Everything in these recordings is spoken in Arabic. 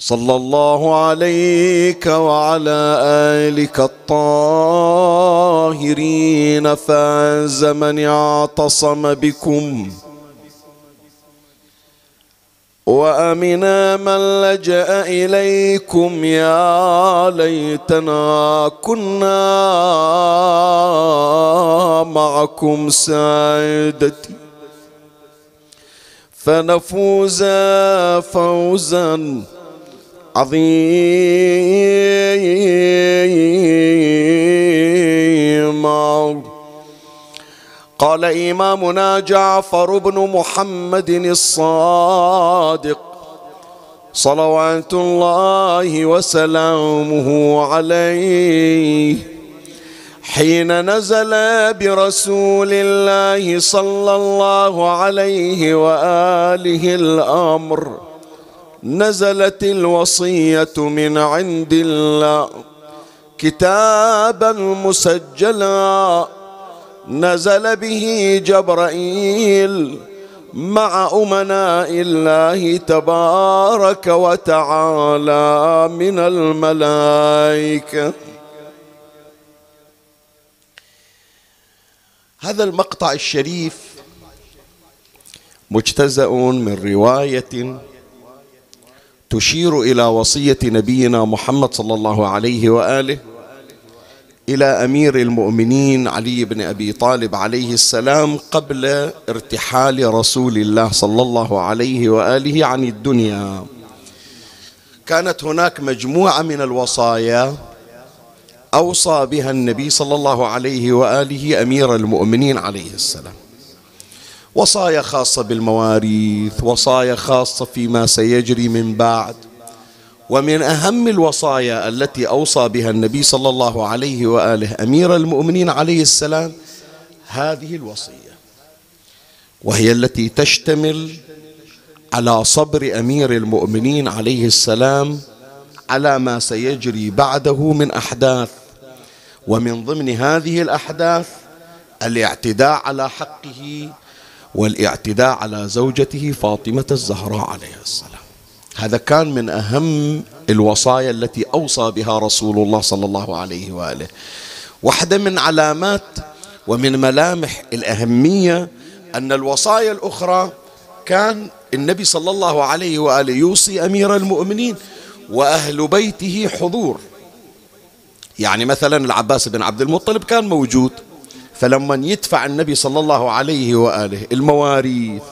صلى الله عليك وعلى آلك الطاهرين فاز من اعتصم بكم. وامنا من لجأ إليكم يا ليتنا كنا معكم سادتي. فنفوز فوزا عظيما قال إمامنا جعفر بن محمد الصادق صلوات الله وسلامه عليه. حين نزل برسول الله صلى الله عليه وآله الأمر نزلت الوصية من عند الله. كتابا مسجلا نزل به جبرائيل مع أمناء الله تبارك وتعالى من الملائكة. هذا المقطع الشريف مجتزأ من رواية تشير إلى وصية نبينا محمد صلى الله عليه وآله إلى أمير المؤمنين علي بن أبي طالب عليه السلام قبل ارتحال رسول الله صلى الله عليه وآله عن الدنيا. كانت هناك مجموعة من الوصايا أوصى بها النبي صلى الله عليه وآله أمير المؤمنين عليه السلام. وصايا خاصة بالمواريث وصايا خاصة فيما سيجري من بعد. ومن أهم الوصايا التي أوصى بها النبي صلى الله عليه وآله أمير المؤمنين عليه السلام هذه الوصية. وهي التي تشتمل على صبر أمير المؤمنين عليه السلام على ما سيجري بعده من أحداث. ومن ضمن هذه الأحداث الاعتداء على حقه والاعتداء على زوجته فاطمة الزهراء عليها السلام. هذا كان من أهم الوصايا التي أوصى بها رسول الله صلى الله عليه وآله. واحدة من علامات ومن ملامح الأهمية أن الوصايا الأخرى كان النبي صلى الله عليه وآله يوصي أمير المؤمنين وأهل بيته حضور. يعني مثلا العباس بن عبد المطلب كان موجود. فلما يدفع النبي صلى الله عليه وآله المواريث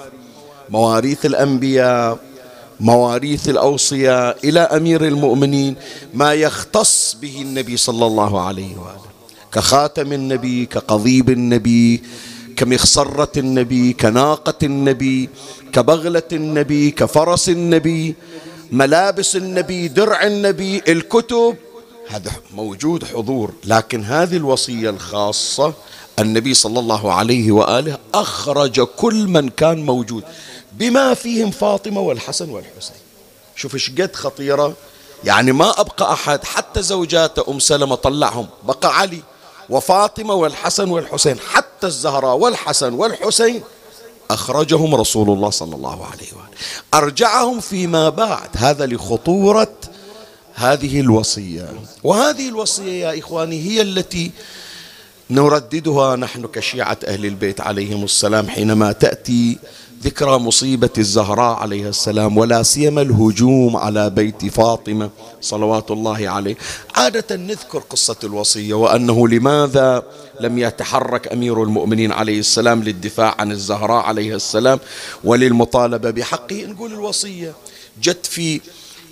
مواريث الأنبياء مواريث الأوصياء إلى أمير المؤمنين ما يختص به النبي صلى الله عليه وآله. كخاتم النبي كقضيب النبي كمخصرة النبي كناقة النبي كبغلة النبي كفرس النبي ملابس النبي درع النبي الكتب. هذا موجود حضور لكن هذه الوصية الخاصة النبي صلى الله عليه وآله أخرج كل من كان موجود بما فيهم فاطمة والحسن والحسين. شوف إيش قد خطيرة. يعني ما أبقى أحد حتى زوجات أم سلمة طلعهم. بقى علي وفاطمة والحسن والحسين حتى الزهراء والحسن والحسين. أخرجهم رسول الله صلى الله عليه وآله. أرجعهم فيما بعد. هذا لخطورة هذه الوصية. وهذه الوصية يا إخواني هي التي نرددها نحن كشيعة أهل البيت عليهم السلام حينما تأتي ذكرى مصيبة الزهراء عليها السلام ولا سيما الهجوم على بيت فاطمة صلوات الله عليه. عادة نذكر قصة الوصية وأنه لماذا لم يتحرك أمير المؤمنين عليه السلام للدفاع عن الزهراء عليها السلام وللمطالبة بحقه. نقول الوصية جت في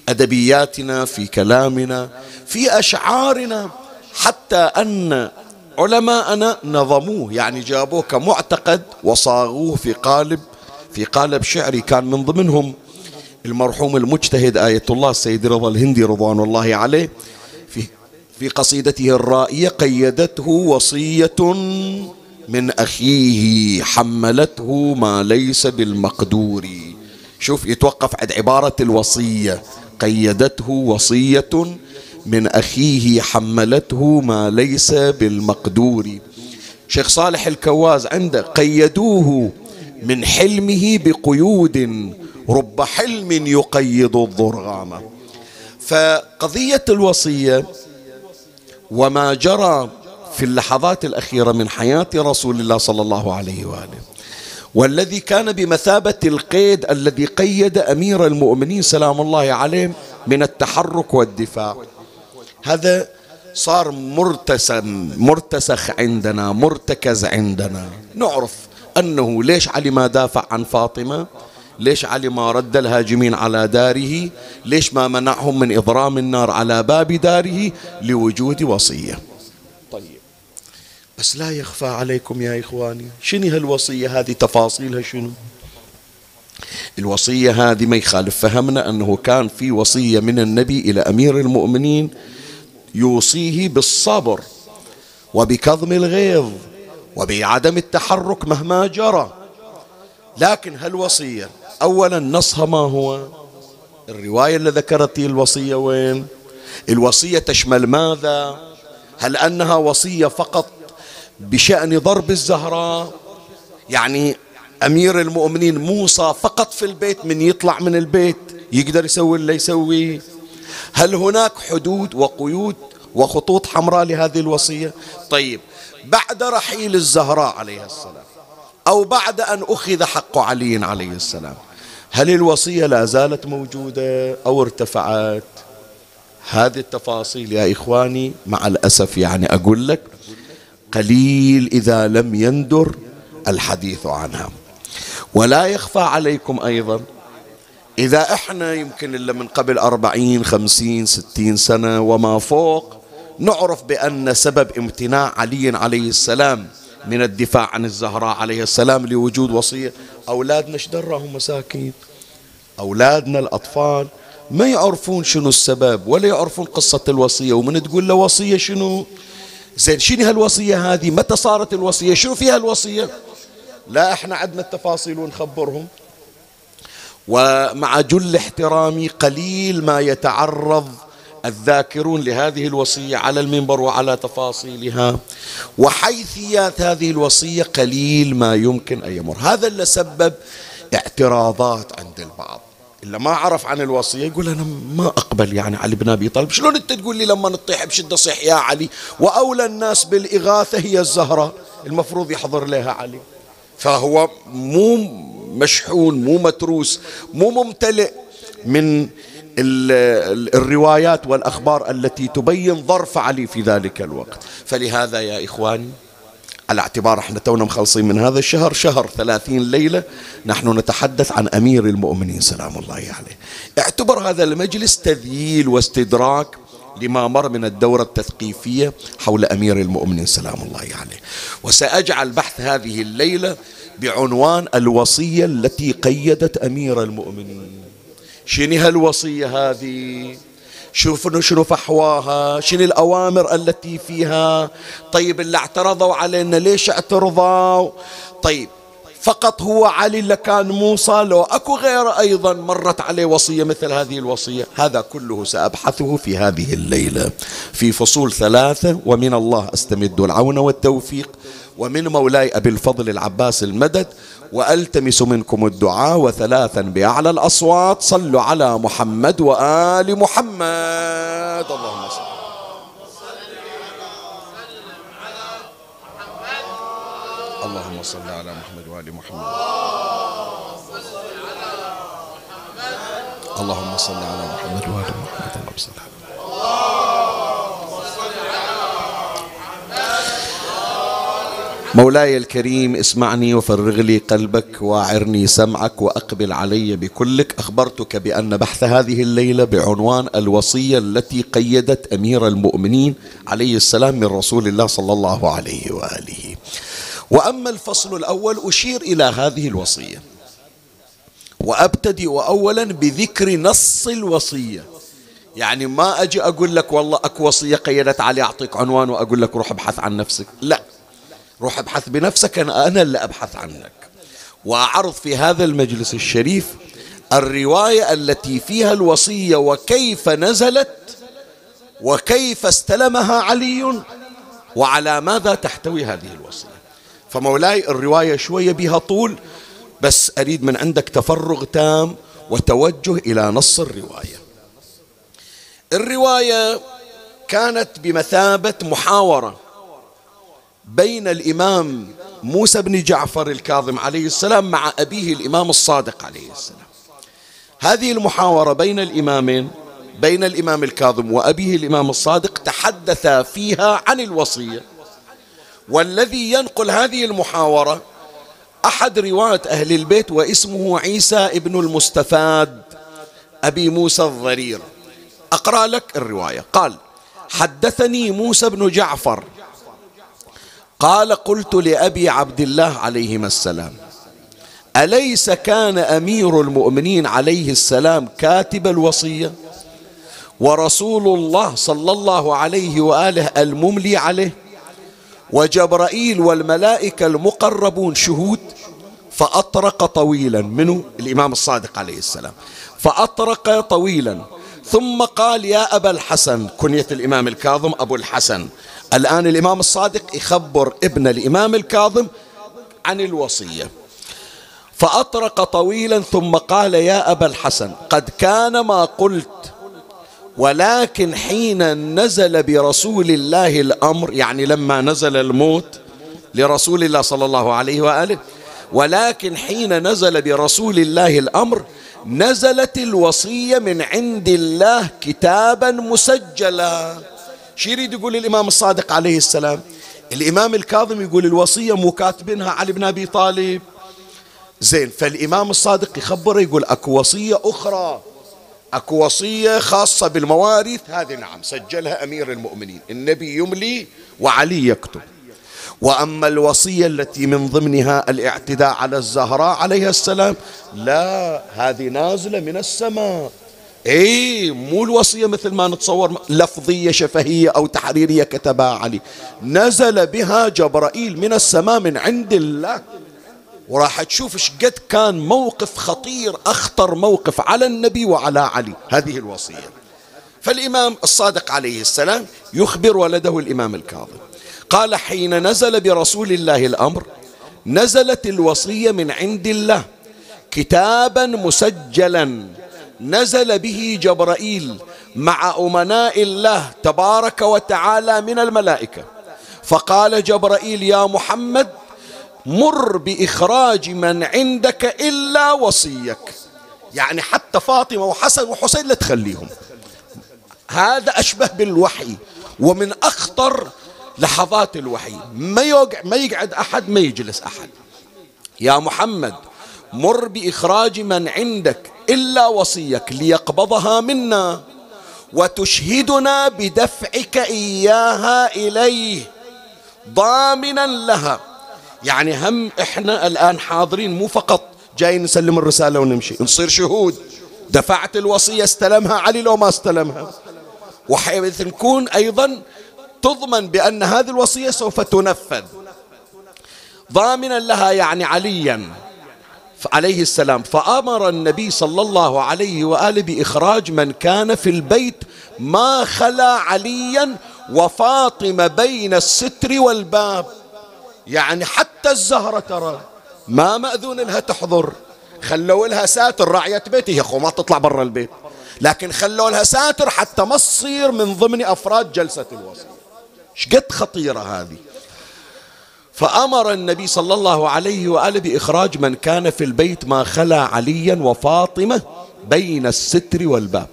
أدبياتنا في كلامنا في أشعارنا حتى أن علماءنا نظموه يعني جابوه كمعتقد وصاغوه في قالب في قالب شعري كان من ضمنهم المرحوم المجتهد آية الله السيد رضا الهندي رضوان الله عليه في في قصيدته الرائية قيدته وصية من أخيه حملته ما ليس بالمقدور شوف يتوقف عند عبارة الوصية قيدته وصية من أخيه حملته ما ليس بالمقدور. شيخ صالح الكواز عنده قيدوه من حلمه بقيود رب حلم يقيد الضرغام. فقضية الوصية وما جرى في اللحظات الأخيرة من حياة رسول الله صلى الله عليه وآله والذي كان بمثابة القيد الذي قيد أمير المؤمنين سلام الله عليه من التحرك والدفاع. هذا صار مرتسم مرتسخ عندنا مرتكز عندنا. نعرف أنه ليش علي ما دافع عن فاطمة؟ ليش علي ما رد الهاجمين على داره؟ ليش ما منعهم من إضرام النار على باب داره لوجود وصية؟ طيب. بس لا يخفى عليكم يا إخواني. شنو هالوصية هذه؟ تفاصيلها شنو؟ الوصية هذه ما يخالف فهمنا أنه كان في وصية من النبي إلى أمير المؤمنين يوصيه بالصبر وبكظم الغيظ وبعدم التحرك مهما جرى. لكن هالوصية أولا نصها ما هو؟ الرواية اللي ذكرت الوصية وين؟ الوصية تشمل ماذا؟ هل أنها وصية فقط بشأن ضرب الزهراء؟ يعني أمير المؤمنين موسى فقط في البيت من يطلع من البيت يقدر يسوي اللي يسويه؟ هل هناك حدود وقيود وخطوط حمراء لهذه الوصية؟ طيب بعد رحيل الزهراء عليه السلام أو بعد أن أخذ حق علي عليه السلام هل الوصية لا زالت موجودة أو ارتفعت؟ هذه التفاصيل يا إخواني مع الأسف يعني أقول لك قليل إذا لم يندر الحديث عنها. ولا يخفى عليكم أيضا إذا إحنا يمكن إلا من قبل أربعين خمسين ستين سنة وما فوق نعرف بأن سبب امتناع علي عليه السلام من الدفاع عن الزهراء عليه السلام لوجود وصية أولادنا إيش دراهم مساكين؟ أولادنا الأطفال ما يعرفون شنو السبب ولا يعرفون قصة الوصية ومن تقول له وصية شنو؟ زين شنو هالوصية هذه؟ متى صارت الوصية؟ شنو فيها الوصية؟ لا إحنا عندنا التفاصيل ونخبرهم. ومع جل احترامي قليل ما يتعرض الذاكرون لهذه الوصية على المنبر وعلى تفاصيلها. وحيثيات هذه الوصية قليل ما يمكن أن يمر. هذا اللي سبب اعتراضات عند البعض. إلا ما عرف عن الوصية يقول أنا ما أقبل يعني علي بن أبي طالب. شلون أنت تقول لي لما نطيح بشدة صيح يا علي؟ وأولى الناس بالإغاثة هي الزهرة المفروض يحضر لها علي. فهو مو مشحون مو متروس مو ممتلئ من الروايات والأخبار التي تبين ظرف علي في ذلك الوقت. فلهذا يا إخواني على اعتبار إحنا تونا مخلصين من هذا الشهر شهر ثلاثين ليلة نحن نتحدث عن أمير المؤمنين سلام الله عليه. اعتبر هذا المجلس تذييل واستدراك لما مر من الدورة التثقيفية حول أمير المؤمنين سلام الله عليه. وسأجعل بحث هذه الليلة بعنوان الوصية التي قيدت أمير المؤمنين. شنو هالوصية هذه؟ شوفوا شنو فحواها شنو الأوامر التي فيها؟ طيب اللي اعترضوا علينا ليش اعترضوا؟ طيب فقط هو علي اللي كان موسى لو أكو غيره أيضا مرت عليه وصية مثل هذه الوصية. هذا كله سأبحثه في هذه الليلة. في فصول ثلاثة ومن الله أستمد العون والتوفيق. ومن مولاي أبي الفضل العباس المدد وألتمس منكم الدعاء وثلاثا بأعلى الأصوات. صلوا على محمد وآل محمد. اللهم صل اللهم صل على محمد وآل محمد. اللهم صل على محمد وآل محمد. اللهم صل على محمد. مولاي الكريم اسمعني وفرغ لي قلبك واعرني سمعك وأقبل علي بكلك أخبرتك بأن بحث هذه الليلة بعنوان الوصية التي قيدت أمير المؤمنين عليه السلام من رسول الله صلى الله عليه وآله. وأما الفصل الأول أشير إلى هذه الوصية. وأبتدئ اولا بذكر نص الوصية. يعني ما أجي أقول لك والله أكو وصية قيدت علي أعطيك عنوان وأقول لك روح ابحث عن نفسك، لا روح ابحث بنفسك أنا, أنا اللي أبحث عنك. وأعرض في هذا المجلس الشريف الرواية التي فيها الوصية وكيف نزلت وكيف استلمها علي وعلى ماذا تحتوي هذه الوصية. فمولاي الرواية شوية بها طول بس أريد من عندك تفرغ تام وتوجه إلى نص الرواية. الرواية كانت بمثابة محاورة. بين الإمام موسى بن جعفر الكاظم عليه السلام مع أبيه الإمام الصادق عليه السلام. هذه المحاورة بين الإمامين بين الإمام الكاظم وأبيه الإمام الصادق تحدث فيها عن الوصية. والذي ينقل هذه المحاورة أحد رواة أهل البيت واسمه عيسى ابن المستفاد أبي موسى الضرير. أقرأ لك الرواية. قال حدثني موسى بن جعفر قال قلت لأبي عبد الله عليهما السلام أليس كان أمير المؤمنين عليه السلام كاتب الوصية؟ ورسول الله صلى الله عليه وآله المملي عليه وجبرائيل والملائكة المقربون شهود فأطرق طويلا منه الإمام الصادق عليه السلام فأطرق طويلا ثم قال يا أبا الحسن. كنية الإمام الكاظم أبو الحسن. الآن الإمام الصادق يخبر ابن الإمام الكاظم عن الوصية. فأطرق طويلا ثم قال يا أبا الحسن قد كان ما قلت ولكن حين نزل برسول الله الأمر يعني لما نزل الموت لرسول الله صلى الله عليه وآله ولكن حين نزل برسول الله الأمر نزلت الوصية من عند الله كتابا مسجلا. شو يريد يقول الإمام الصادق عليه السلام الإمام الكاظم يقول الوصية مو كاتبينها علي بن أبي طالب. زين فالإمام الصادق يخبره يقول أكو وصية أخرى أكو وصية خاصة بالمواريث. هذه نعم سجلها أمير المؤمنين النبي يملي وعلي يكتب. وأما الوصية التي من ضمنها الاعتداء على الزهراء عليها السلام لا هذه نازلة من السماء. اي مو الوصية مثل ما نتصور لفظية شفهية أو تحريرية كتبها علي. نزل بها جبرائيل من السماء من عند الله. وراح تشوف إيش قد كان موقف خطير أخطر موقف على النبي وعلى علي. هذه الوصية. فالإمام الصادق عليه السلام يخبر ولده الإمام الكاظم. قال حين نزل برسول الله الأمر نزلت الوصية من عند الله كتابا مسجلا. نزل به جبرائيل مع أمناء الله تبارك وتعالى من الملائكة. فقال جبرائيل يا محمد مر بإخراج من عندك إلا وصيك. يعني حتى فاطمة وحسن وحسين لا تخليهم. هذا أشبه بالوحي ومن أخطر لحظات الوحي. ما يقعد, ما يقعد أحد ما يجلس أحد. يا محمد مر بإخراج من عندك إلا وصيك ليقبضها منا وتشهدنا بدفعك إياها إليه ضامنا لها. يعني هم إحنا الآن حاضرين مو فقط جاي نسلم الرسالة ونمشي. نصير شهود. دفعت الوصية استلمها علي لو ما استلمها. وحيث نكون أيضا تضمن بأن هذه الوصية سوف تنفذ. ضامنا لها يعني عليا. عليه السلام فأمر النبي صلى الله عليه وآله بإخراج من كان في البيت ما خلا عليا وفاطمة بين الستر والباب. يعني حتى الزهرة ترى ما مأذون لها تحضر. خلوا لها ساتر راعية بيتي هي ما تطلع برا البيت. لكن خلوا لها ساتر حتى ما تصير من ضمن أفراد جلسة الوصية شقد خطيرة هذه؟ فأمر النبي صلى الله عليه وآله بإخراج من كان في البيت ما خلا عليا وفاطمة بين الستر والباب.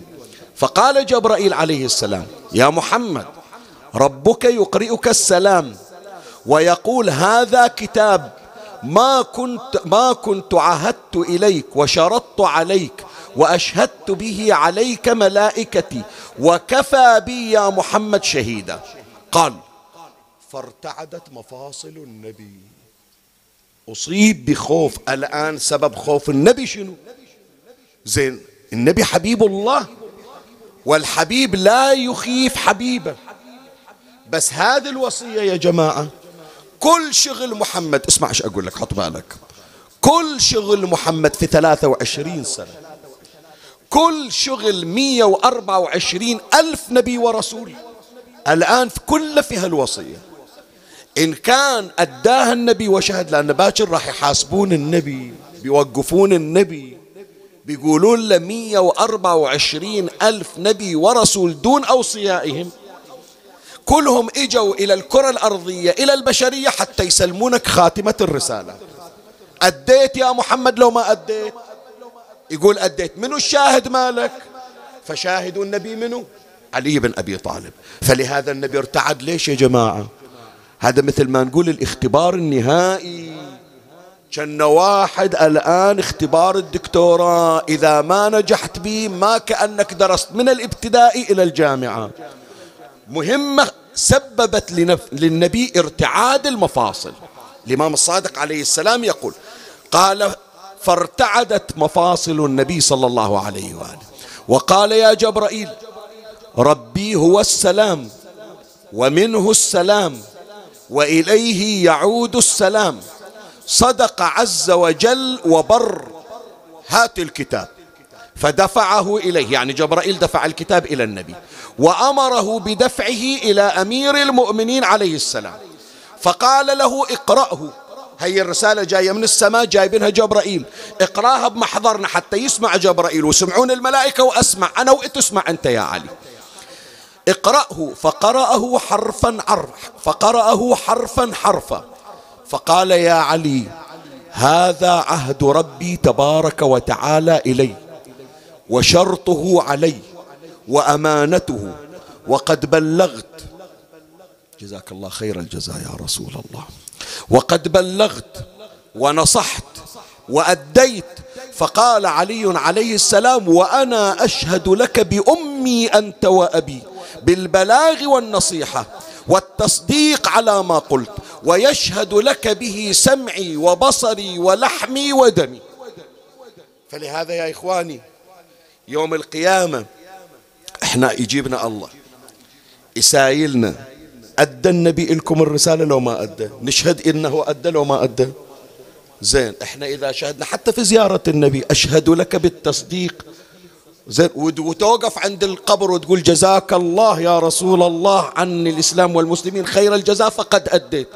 فقال جبرائيل عليه السلام يا محمد ربك يقرئك السلام ويقول هذا كتاب ما كنت ما كنت عهدت إليك وشرطت عليك وأشهدت به عليك ملائكتي وكفى بي يا محمد شهيدا. قال فارتعدت مفاصل النبي. أصيب بخوف الآن سبب خوف النبي شنو؟ زين النبي حبيب الله والحبيب لا يخيف حبيبه. بس هذه الوصية يا جماعة كل شغل محمد اسمع إيش أقول لك حط بالك. كل شغل محمد في 23 سنة. كل شغل 124 ألف نبي ورسول. الآن كله في هالوصية إن كان أداها النبي وشهد لأن باكر راح يحاسبون النبي بيوقفون النبي بيقولون له 124 ألف نبي ورسول دون أوصيائهم. كلهم إجوا إلى الكرة الأرضية إلى البشرية حتى يسلمونك خاتمة الرسالة. أديت يا محمد لو ما أديت؟ يقول أديت. منو الشاهد مالك؟ فشاهد النبي منو؟ علي بن أبي طالب. فلهذا النبي ارتعد ليش يا جماعة؟ هذا مثل ما نقول الاختبار النهائي. كان واحد الآن اختبار الدكتوراه. إذا ما نجحت به ما كأنك درست من الابتدائي إلى الجامعة. مهمة سببت لنف... للنبي ارتعاد المفاصل. الإمام الصادق عليه السلام يقول قال فارتعدت مفاصل النبي صلى الله عليه وآله. وقال يا جبرائيل ربي هو السلام ومنه السلام. وإليه يعود السلام. صدق عز وجل وبر هات الكتاب. فدفعه إليه يعني جبرائيل دفع الكتاب إلى النبي. وأمره بدفعه إلى أمير المؤمنين عليه السلام. فقال له اقرأه. هي الرسالة جاية من السماء جايبينها جبرائيل. اقراها بمحضرنا حتى يسمع جبرائيل. وسمعون الملائكة وأسمع أنا وتسمع أنت يا علي. اقرأه فقرأه حرفا عرف فقرأه حرفا حرفا. فقال يا علي هذا عهد ربي تبارك وتعالى إلي وشرطه علي وأمانته وقد بلغت جزاك الله خير الجزاء يا رسول الله. وقد بلغت ونصحت وأديت. فقال علي عليه السلام وأنا أشهد لك بأمي أنت وأبي. بالبلاغ والنصيحة والتصديق على ما قلت ويشهد لك به سمعي وبصري ولحمي ودمي. فلهذا يا إخواني يوم القيامة إحنا يجيبنا الله يسايلنا أدى النبي لكم الرسالة لو ما أدى نشهد إنه أدى لو ما أدى. زين إحنا إذا شهدنا حتى في زيارة النبي أشهد لك بالتصديق زين. وتوقف عند القبر وتقول جزاك الله يا رسول الله عن الإسلام والمسلمين خير الجزاء فقد أديت.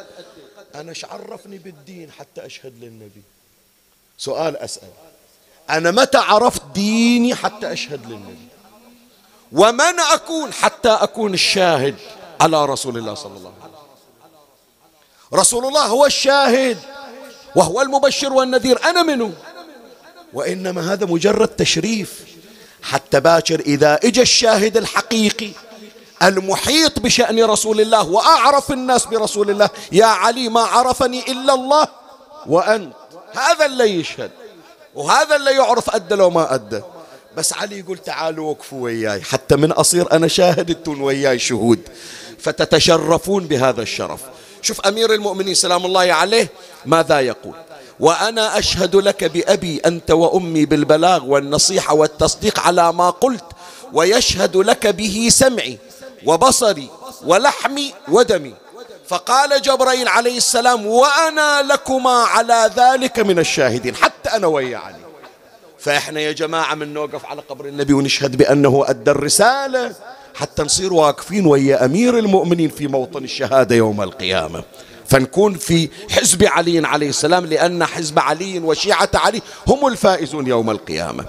أنا إيش عرفني بالدين حتى أشهد للنبي؟ سؤال أسأل. أنا متى عرفت ديني حتى أشهد للنبي؟ ومن أكون حتى أكون الشاهد على رسول الله صلى الله عليه وسلم. رسول الله هو الشاهد وهو المبشر والنذير. أنا منه. وإنما هذا مجرد تشريف. حتى باكر إذا إجا الشاهد الحقيقي المحيط بشأن رسول الله وأعرف الناس برسول الله يا علي ما عرفني إلا الله وأنت. هذا اللي يشهد وهذا اللي يعرف أدى لو ما أدى. بس علي يقول تعالوا وقفوا وياي. حتى من أصير أنا شاهد أنتم وياي شهود. فتتشرفون بهذا الشرف. شوف أمير المؤمنين سلام الله عليه ماذا يقول؟ وأنا أشهد لك بأبي أنت وأمي بالبلاغ والنصيحة والتصديق على ما قلت ويشهد لك به سمعي وبصري ولحمي ودمي. فقال جبرائيل عليه السلام وأنا لكما على ذلك من الشاهدين حتى أنا ويا علي. فإحنا يا جماعة من نوقف على قبر النبي ونشهد بأنه أدى الرسالة حتى نصير واقفين ويا أمير المؤمنين في موطن الشهادة يوم القيامة. فنكون في حزب علي عليه السلام لأن حزب علي وشيعة علي هم الفائزون يوم القيامة.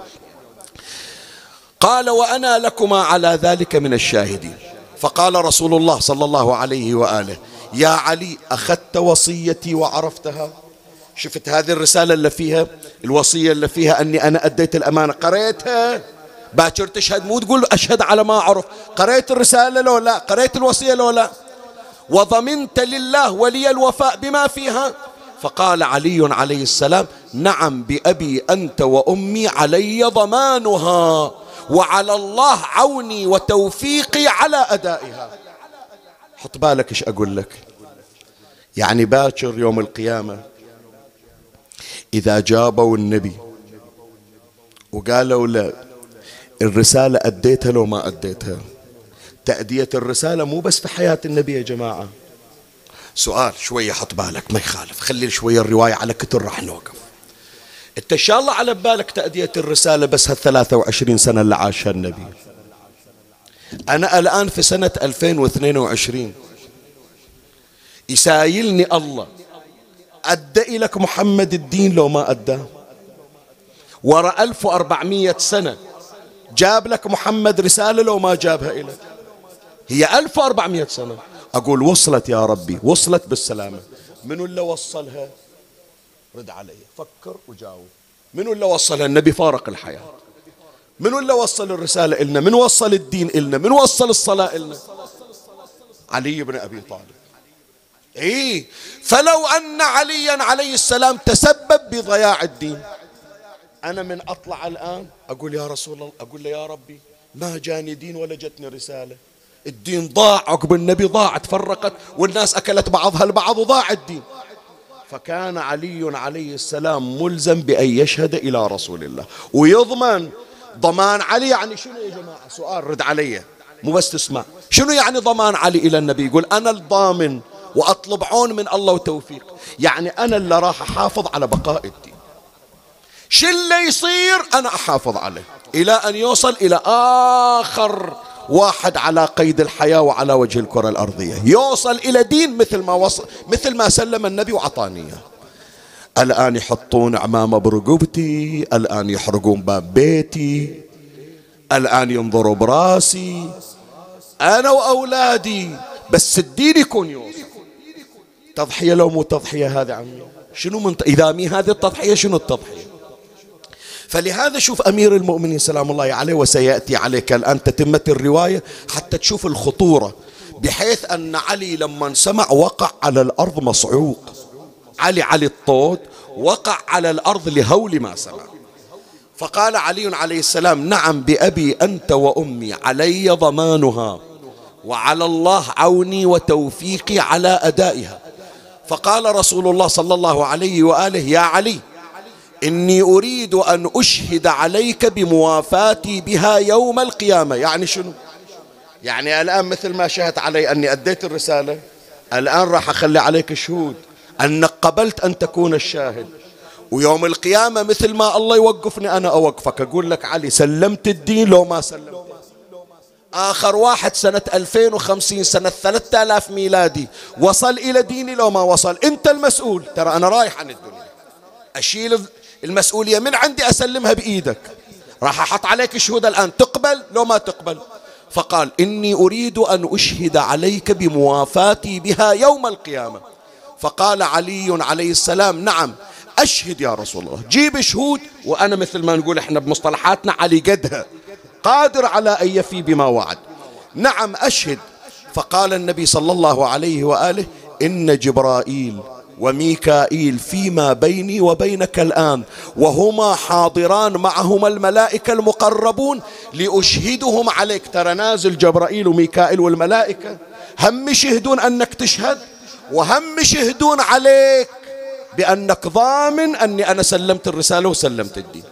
قال وأنا لكما على ذلك من الشاهدين. فقال رسول الله صلى الله عليه وآله يا علي أخذت وصيتي وعرفتها؟ شفت هذه الرسالة اللي فيها؟ الوصية اللي فيها أني أنا أديت الأمانة. قريتها؟ باكر تشهد مو تقول أشهد على ما أعرف. قريت الرسالة لو لا؟ قريت الوصية لو لا؟ وضمنت لله ولي الوفاء بما فيها؟ فقال علي عليه السلام نعم بأبي أنت وأمي علي ضمانها وعلى الله عوني وتوفيقي على أدائها. حط بالك إيش أقول لك؟ يعني باكر يوم القيامة إذا جابوا النبي وقالوا له الرسالة أديتها لو ما أديتها؟ تأدية الرسالة مو بس في حياة النبي يا جماعة. سؤال شوية حط بالك ما يخالف. خلي شوية الرواية على كتر راح نوقف. انت إن شاء الله على بالك تأدية الرسالة بس هالثلاثة وعشرين سنة اللي عاشها النبي. أنا الآن في سنة 2022 يسايلني الله. أدى لك محمد الدين لو ما أداه وراء 1400 سنة جاب لك محمد رسالة لو ما جابها إليك هي 1400 سنة. أقول وصلت يا ربي وصلت بالسلامة. منو اللي وصلها؟ رد علي. فكر وجاوب. منو اللي وصلها؟ النبي فارق الحياة. منو اللي وصل الرسالة إلنا؟ من وصل الدين إلنا؟ من وصل الصلاة إلنا؟ علي بن أبي طالب. إيه فلو أن عليا عليه السلام تسبب بضياع الدين. أنا من أطلع الآن أقول يا رسول الله أقول له يا ربي ما جاني دين ولا جتني رسالة. الدين ضاع عقب النبي ضاع تفرقت والناس أكلت بعضها البعض وضاع الدين. فكان علي عليه السلام ملزم بأن يشهد إلى رسول الله. ويضمن ضمان علي يعني شنو يا جماعة؟ سؤال رد علي مو بس تسمع. شنو يعني ضمان علي إلى النبي؟ يقول أنا الضامن وأطلب عون من الله وتوفيق. يعني أنا اللي راح أحافظ على بقاء الدين. شو اللي يصير؟ أنا أحافظ عليه. إلى أن يوصل إلى آخر واحد على قيد الحياة وعلى وجه الكرة الأرضية. يوصل إلى دين مثل ما وصل مثل ما سلم النبي وعطاني الآن يحطون عمامة برقبتي الآن يحرقون باب بيتي الآن ينظروا براسي. أنا وأولادي بس الدين يكون يوصل. تضحية لو مو تضحية هذا عمي. شنو من إذا مي هذه التضحية شنو التضحية؟ فلهذا شوف أمير المؤمنين سلام الله عليه وسيأتي عليك الآن تتمة الرواية حتى تشوف الخطورة بحيث أن علي لما سمع وقع على الأرض مصعوق علي علي الطود وقع على الأرض لهول ما سمع. فقال علي عليه السلام نعم بأبي أنت وأمي علي ضمانها وعلى الله عوني وتوفيقي على أدائها. فقال رسول الله صلى الله عليه وآله يا علي إني أريد أن أشهد عليك بموافاتي بها يوم القيامة. يعني شنو؟ يعني الآن مثل ما شهدت علي أني أديت الرسالة الآن راح أخلي عليك شهود أنك قبلت أن تكون الشاهد. ويوم القيامة مثل ما الله يوقفني أنا أوقفك. أقول لك علي سلمت الدين لو ما سلمت. آخر واحد سنة 2050 سنة 3000 ميلادي وصل إلى ديني لو ما وصل. أنت المسؤول. ترى أنا رايح عن الدنيا. أشيل المسؤولية من عندي أسلمها بإيدك. راح أحط عليك شهود الآن. تقبل؟ لو ما تقبل. فقال إني أريد أن أشهد عليك بموافاتي بها يوم القيامة. فقال علي عليه السلام نعم أشهد يا رسول الله. جيب شهود وأنا مثل ما نقول إحنا بمصطلحاتنا علي قدها. قادر على أن يفي بما وعد. نعم أشهد. فقال النبي صلى الله عليه وآله إن جبرائيل وميكائيل فيما بيني وبينك الآن وهما حاضران معهما الملائكة المقربون لأشهدهم عليك. ترى نازل جبرائيل وميكائيل والملائكة؟ هم يشهدون أنك تشهد؟ وهم يشهدون عليك بأنك ضامن أني أنا سلمت الرسالة وسلمت الدين.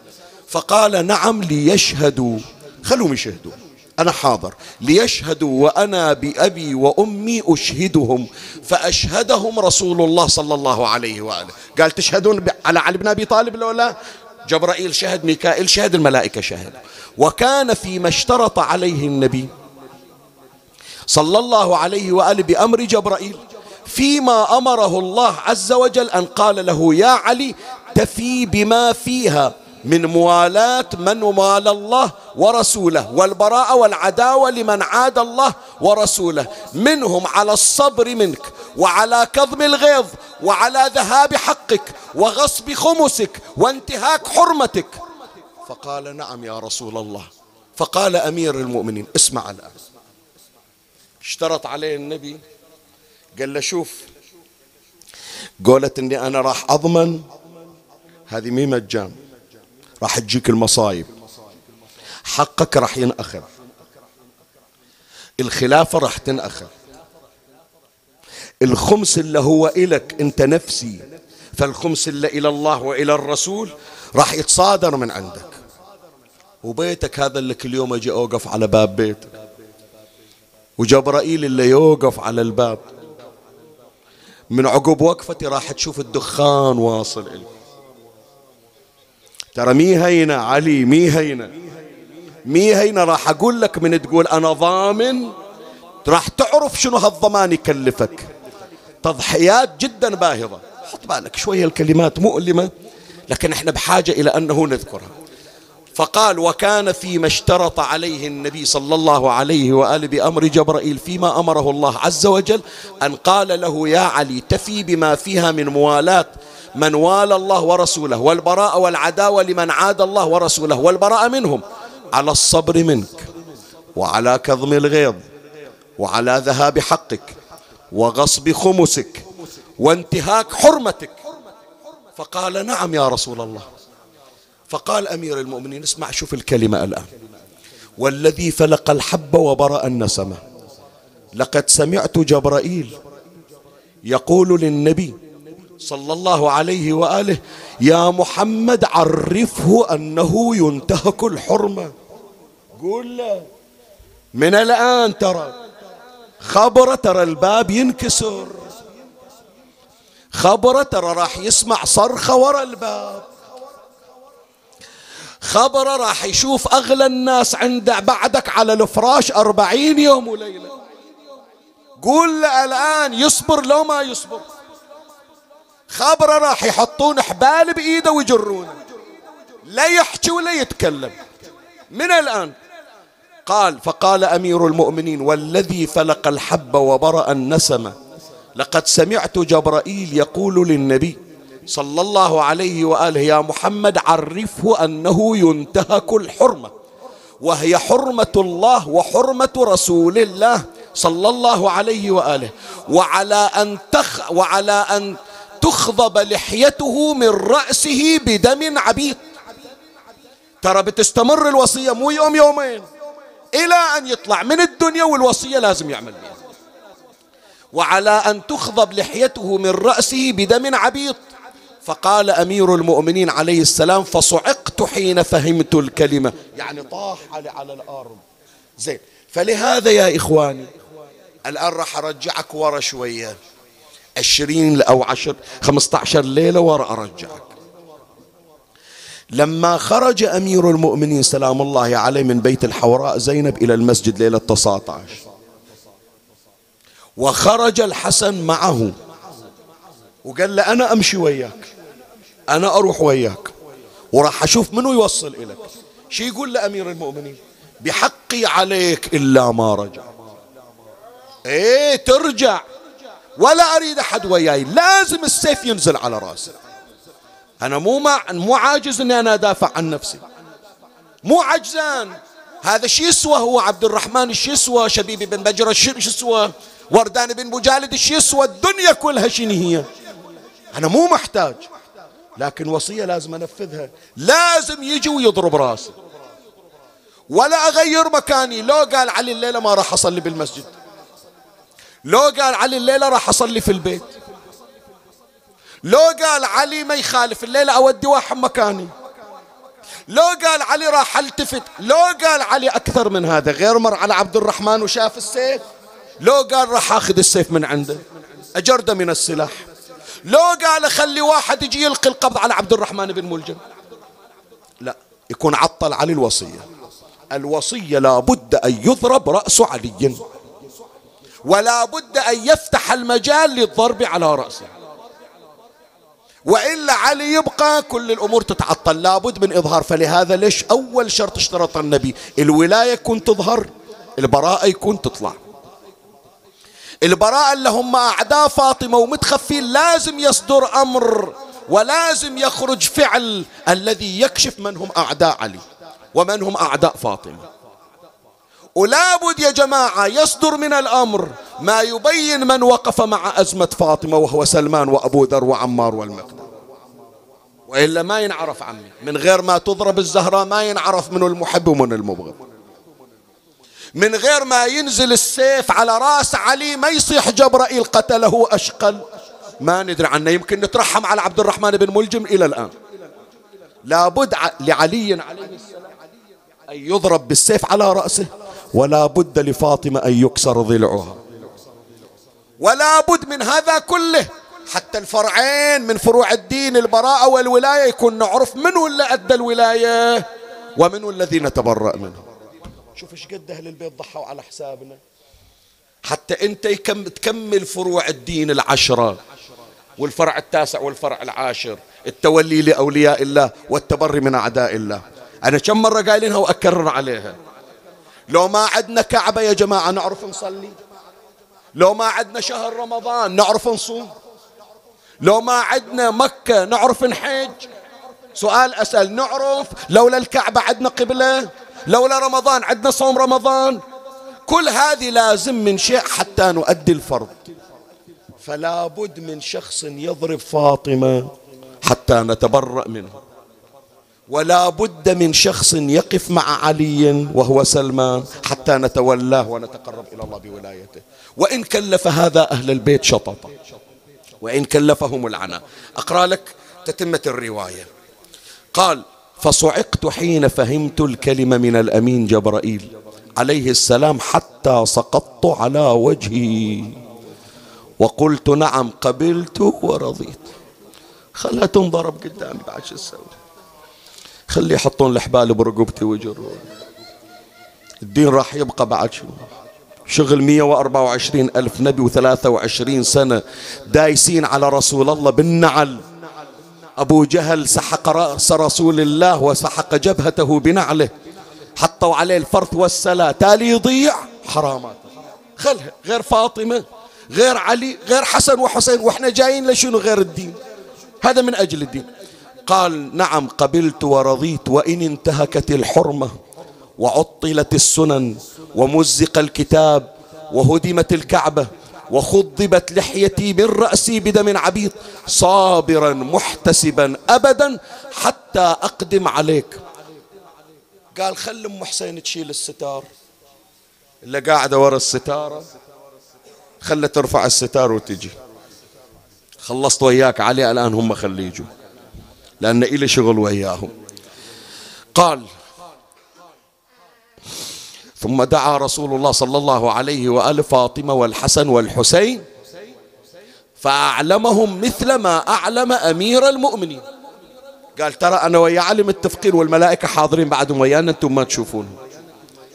فقال نعم ليشهدوا. خلوهم يشهدوا. أنا حاضر. ليشهدوا وأنا بأبي وأمي أشهدهم. فأشهدهم رسول الله صلى الله عليه وآله. قال تشهدون على علي بن أبي طالب لو لا؟ جبرائيل شهد ميكائيل شهد الملائكة شهد وكان فيما اشترط عليه النبي صلى الله عليه وآله بأمر جبرائيل فيما أمره الله عز وجل أن قال له يا علي تفي بما فيها. من موالاة من والى الله ورسوله والبراءة والعداوة لمن عاد الله ورسوله. منهم على الصبر منك وعلى كظم الغيظ وعلى ذهاب حقك وغصب خمسك وانتهاك حرمتك. فقال نعم يا رسول الله. فقال أمير المؤمنين اسمع الآن. اشترط عليه النبي قال له شوف قولت إني أنا راح أضمن هذه مي مجان. راح تجيك المصايب. حقك راح ينأخذ الخلافة راح تنأخذ الخمس اللي هو إلك أنت نفسي فالخمس اللي إلى الله وإلى الرسول راح يتصادر من عندك. وبيتك هذا اللي كل يوم أجي أوقف على باب بيتك وجبرائيل اللي يوقف على الباب. من عقب وقفتي راح تشوف الدخان واصل إلي ترى مي هينة؟ علي مي هينة. مي هينة راح أقول لك من تقول أنا ضامن راح تعرف شنو هالضمان يكلفك. تضحيات جدا باهظة. حط بالك شوية الكلمات مؤلمة لكن إحنا بحاجة إلى أنه نذكرها. فقال وكان فيما اشترط عليه النبي صلى الله عليه وآله بأمر جبرائيل فيما أمره الله عز وجل أن قال له يا علي تفي بما فيها من موالاه من والى الله ورسوله والبراء والعداوة لمن عاد الله ورسوله والبراء منهم على الصبر منك وعلى كظم الغيظ وعلى ذهاب حقك وغصب خمسك وانتهاك حرمتك. فقال نعم يا رسول الله. فقال أمير المؤمنين اسمع شوف الكلمة الآن. والذي فلق الحب وبرأ النسمة. لقد سمعت جبرائيل يقول للنبي صلى الله عليه وآله يا محمد عرفه أنه ينتهك الحرمة. قول له من الآن ترى خبر ترى الباب ينكسر. خبر ترى راح يسمع صرخة ورا الباب. خبره راح يشوف أغلى الناس عنده بعدك على الفراش أربعين يوم وليلة. قول له الآن يصبر لو ما يصبر. خبره راح يحطون حبال بإيده ويجرونه. لا يحكي ولا يتكلم. من الآن؟ قال فقال أمير المؤمنين والذي فلق الحب وبرأ النسمة لقد سمعت جبرائيل يقول للنبي صلى الله عليه وآله يا محمد عرفه أنه ينتهك الحرمة وهي حرمة الله وحرمة رسول الله صلى الله عليه وآله وعلى أن تخ وعلى أن تخضب لحيته من رأسه بدم عبيط ترى بتستمر الوصية مو يوم يومين إلى أن يطلع من الدنيا والوصية لازم يعمل بها وعلى أن تخضب لحيته من رأسه بدم عبيط فقال أمير المؤمنين عليه السلام فصعقت حين فهمت الكلمة. يعني طاح على, على الأرض. زين. فلهذا يا إخواني الآن راح أرجعك ورا شوية. عشرين أو عشر خمسة عشر ليلة ورا أرجعك. لما خرج أمير المؤمنين سلام الله عليه من بيت الحوراء زينب إلى المسجد ليلة 19 وخرج الحسن معه. وقال له أنا أمشي وياك. أنا أروح وياك وراح أشوف منو يوصل إليك. شي يقول لأمير المؤمنين؟ بحقي عليك إلا ما رجع. إيه ترجع. ولا أريد أحد وياي. لازم السيف ينزل على راسي. أنا مو مع مو عاجز إني أنا أدافع عن نفسي. مو عجزان. هذا شو يسوى هو عبد الرحمن؟ شو يسوى شبيبي بن بجرة شو يسوى وردان بن مجالد شو يسوى الدنيا كلها شنو هي؟ أنا مو محتاج. لكن وصية لازم أنفذها. لازم يجي ويضرب راسي. ولا أغير مكاني. لو قال علي الليلة ما راح أصلي بالمسجد. لو قال علي الليلة راح أصلي في البيت. لو قال علي ما يخالف الليلة أودي واحد مكاني. لو قال علي راح ألتفت. لو قال علي أكثر من هذا. غير مر على عبد الرحمن وشاف السيف. لو قال راح أخذ السيف من عنده. أجرده من السلاح. لو قال خلي واحد يجي يلقي القبض على عبد الرحمن بن ملجم. لا يكون عطل علي الوصية. الوصية لابد أن يضرب رأس علي. ولا بد أن يفتح المجال للضرب على رأسه. وإلا علي يبقى كل الأمور تتعطل. لابد من إظهار. فلهذا ليش أول شرط اشترط النبي؟ الولاية يكون تظهر البراءة يكون تطلع. البراء اللي هم أعداء فاطمة ومتخفين لازم يصدر أمر ولازم يخرج فعل الذي يكشف من هم أعداء علي ومن هم أعداء فاطمة. ولا بد يا جماعة يصدر من الأمر ما يبين من وقف مع أزمة فاطمة وهو سلمان وأبو ذر وعمار والمقدار وإلا ما ينعرف عمي من غير ما تضرب الزهراء ما ينعرف من المحب ومن المبغض. من غير ما ينزل السيف على راس علي ما يصيح جبرائيل قتله أشقل. ما ندري عنه يمكن نترحم على عبد الرحمن بن ملجم إلى الآن. لابد لعلي عليه السلام أن يضرب بالسيف على رأسه ولا بد لفاطمة أن يكسر ضلعها. ولا بد من هذا كله حتى الفرعين من فروع الدين البراءة والولاية يكون نعرف منو اللي أدى الولاية ومنو الذي نتبرأ منه شوف إيش قد أهل البيت ضحوا على حسابنا. حتى أنت تكمل فروع الدين العشرة والفرع التاسع والفرع العاشر التولي لأولياء الله والتبري من أعداء الله. أنا كم مرة قايلينها وأكرر عليها. لو ما عدنا كعبة يا جماعة نعرف نصلي. لو ما عدنا شهر رمضان نعرف نصوم. لو ما عدنا مكة نعرف نحج. سؤال أسأل نعرف لولا الكعبة عدنا قبلة؟ لولا رمضان عدنا صوم رمضان. كل هذه لازم من شيء حتى نؤدي الفرض. فلا بد من شخص يضرب فاطمة حتى نتبرأ منه. ولا بد من شخص يقف مع علي وهو سلمان حتى نتولاه ونتقرب إلى الله بولايته. وإن كلف هذا أهل البيت شططا وإن كلفهم العناء. أقرأ لك تتمة الرواية. قال فصعقت حين فهمت الكلمة من الأمين جبرائيل عليه السلام حتى سقطت على وجهي. وقلت نعم قبلت ورضيت. خلها تنضرب قدامي بعد شو تسوي؟ خلي يحطون الحبال برقبتي ويجرون. الدين راح يبقى بعد شو؟ شغل 124 ألف نبي و23 سنة دايسين على رسول الله بالنعل. أبو جهل سحق رأس رسول الله وسحق جبهته بنعله حطوا عليه الفرث والسلا تالي يضيع؟ حرامات. خلها غير فاطمة غير علي غير حسن وحسين وإحنا جايين لشنو غير الدين؟ هذا من أجل الدين. قال نعم قبلت ورضيت وإن انتهكت الحرمة وعطلت السنن ومزق الكتاب وهدمت الكعبة وخضبت لحيتي من رأسي بدم عبيط صابرا محتسبا أبدا حتى أقدم عليك. قال خل أم حسين تشيل الستار. اللي قاعدة ورا الستارة. خلت ترفع الستار وتجي. خلصت وياك علي الآن هم خلي يجوا لأن إلي شغل وياهم. قال ثم دعا رسول الله صلى الله عليه وآله فاطمة والحسن والحسين فأعلمهم مثل ما أعلم أمير المؤمنين. قال ترى أنا ويا علي متفقين والملائكة حاضرين بعدهم ويانا أنتم ما تشوفون.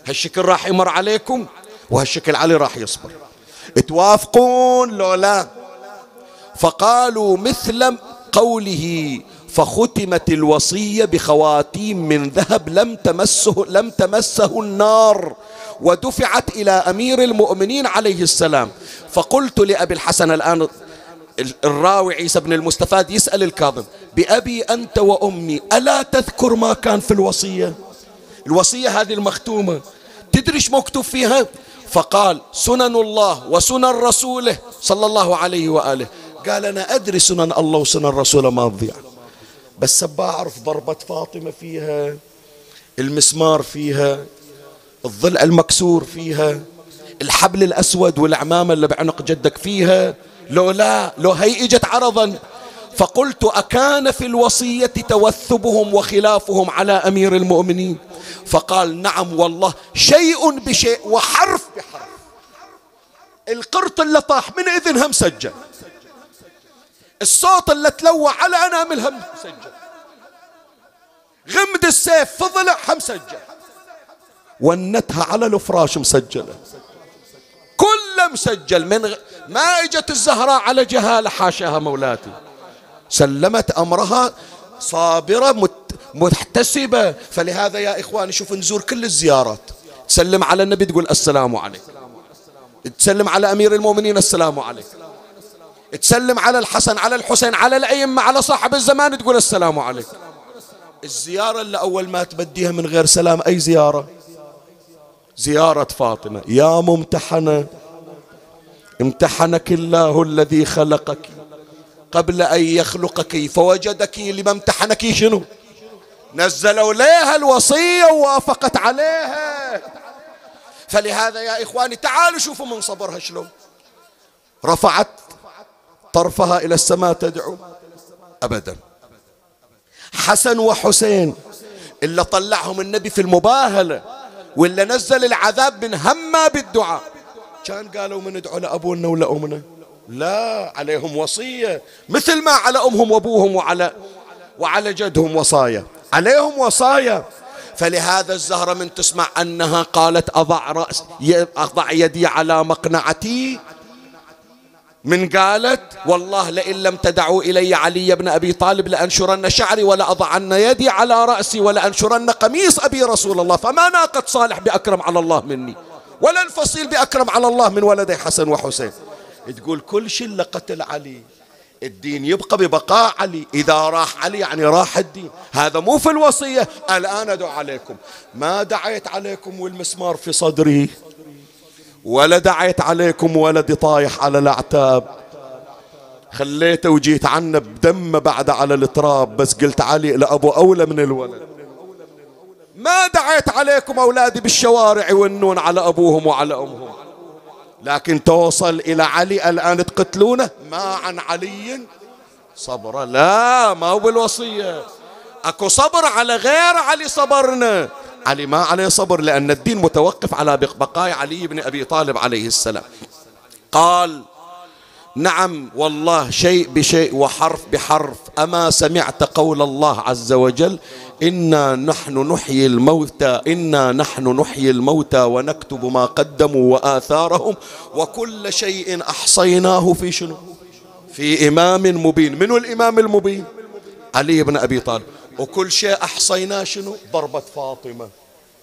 هالشكل راح يمر عليكم وهالشكل علي راح يصبر. توافقون لو لا؟ فقالوا مثل قوله فختمت الوصية بخواتيم من ذهب لم تمسه لم تمسه النار ودفعت إلى أمير المؤمنين عليه السلام. فقلت لأبي الحسن الآن الراوي عيسى بن المستفاد يسأل الكاظم بأبي أنت وأمي ألا تذكر ما كان في الوصية؟ الوصية هذه المختومة تدري إيش مكتوب فيها؟ فقال سنن الله وسنن رسوله صلى الله عليه وآله. قال أنا أدري سنن الله وسنن رسوله ما تضيع. بس بعرف ضربة فاطمة فيها المسمار فيها الضلع المكسور فيها الحبل الأسود والعمامة اللي بعنق جدك فيها. لو لا لو هي إجت عرضا. فقلت أكان في الوصية توثبهم وخلافهم على أمير المؤمنين. فقال نعم والله شيء بشيء وحرف بحرف. القرط اللي طاح من إذنها مسجل الصوت اللي تلوى على أناملها مسجل غمد السيف في ضلعها مسجل ونتها على الفراش مسجلة. كله مسجل من غ... ما إجت الزهراء على جهالة حاشاها مولاتي. سلمت أمرها صابرة مت... محتسبة فلهذا يا إخواني شوف نزور كل الزيارات. تسلم على النبي تقول السلام عليكم. تسلم على أمير المؤمنين السلام عليك تسلم على الحسن على الحسين على الأئمة على صاحب الزمان تقول السلام عليك الزيارة اللي أول ما تبديها من غير سلام أي زيارة؟ زيارة فاطمة. يا ممتحنة امتحنك الله الذي خلقك. قبل أن يخلقك فوجدك لما امتحنك. شنو؟ نزلوا لها الوصية ووافقت عليها. فلهذا يا إخواني تعالوا شوفوا من صبرها شلون. رفعت طرفها إلى السماء تدعو أبدا. حسن وحسين إلا طلعهم النبي في المباهلة ولا نزل العذاب من هما بالدعاء. كان قالوا من ندعو لأبونا ولا أمنا؟ لا عليهم وصية. مثل ما على أمهم وأبوهم وعلى وعلى جدهم وصايا. عليهم وصايا. فلهذا الزهرة من تسمع أنها قالت أضع رأس أضع يدي على مقنعتي من قالت والله لئن لم تدعوا إلي علي بن أبي طالب لأنشرن شعري ولا أضعن يدي على رأسي ولا أنشرن قميص أبي رسول الله فما ناقة صالح بأكرم على الله مني ولا الفصيل بأكرم على الله من ولدي حسن وحسين. تقول كل شيء قتل علي الدين يبقى ببقاء علي إذا راح علي يعني راح الدين. هذا مو في الوصية الآن أدعو عليكم. ما دعيت عليكم والمسمار في صدري. ولا دعيت عليكم ولدي طايح على الأعتاب. خليته وجيت عنه بدمه بعد على التراب بس قلت علي لأبو أولى من الولد. ما دعيت عليكم أولادي بالشوارع والنون على أبوهم وعلى أمهم. لكن توصل إلى علي الآن تقتلونه؟ ما عن علي. صبر. لا ما هو بالوصية. أكو صبر على غير علي صبرنا. علي ما عليه صبر لأن الدين متوقف على بقاء علي بن أبي طالب عليه السلام. قال نعم والله شيء بشيء وحرف بحرف أما سمعت قول الله عز وجل إنا نحن نحيي الموتى إنا نحن نحيي الموتى ونكتب ما قدموا وآثارهم وكل شيء أحصيناه في شنو؟ في إمام مبين. من الإمام المبين؟ علي بن أبي طالب. وكل شيء أحصيناه شنو؟ ضربة فاطمة.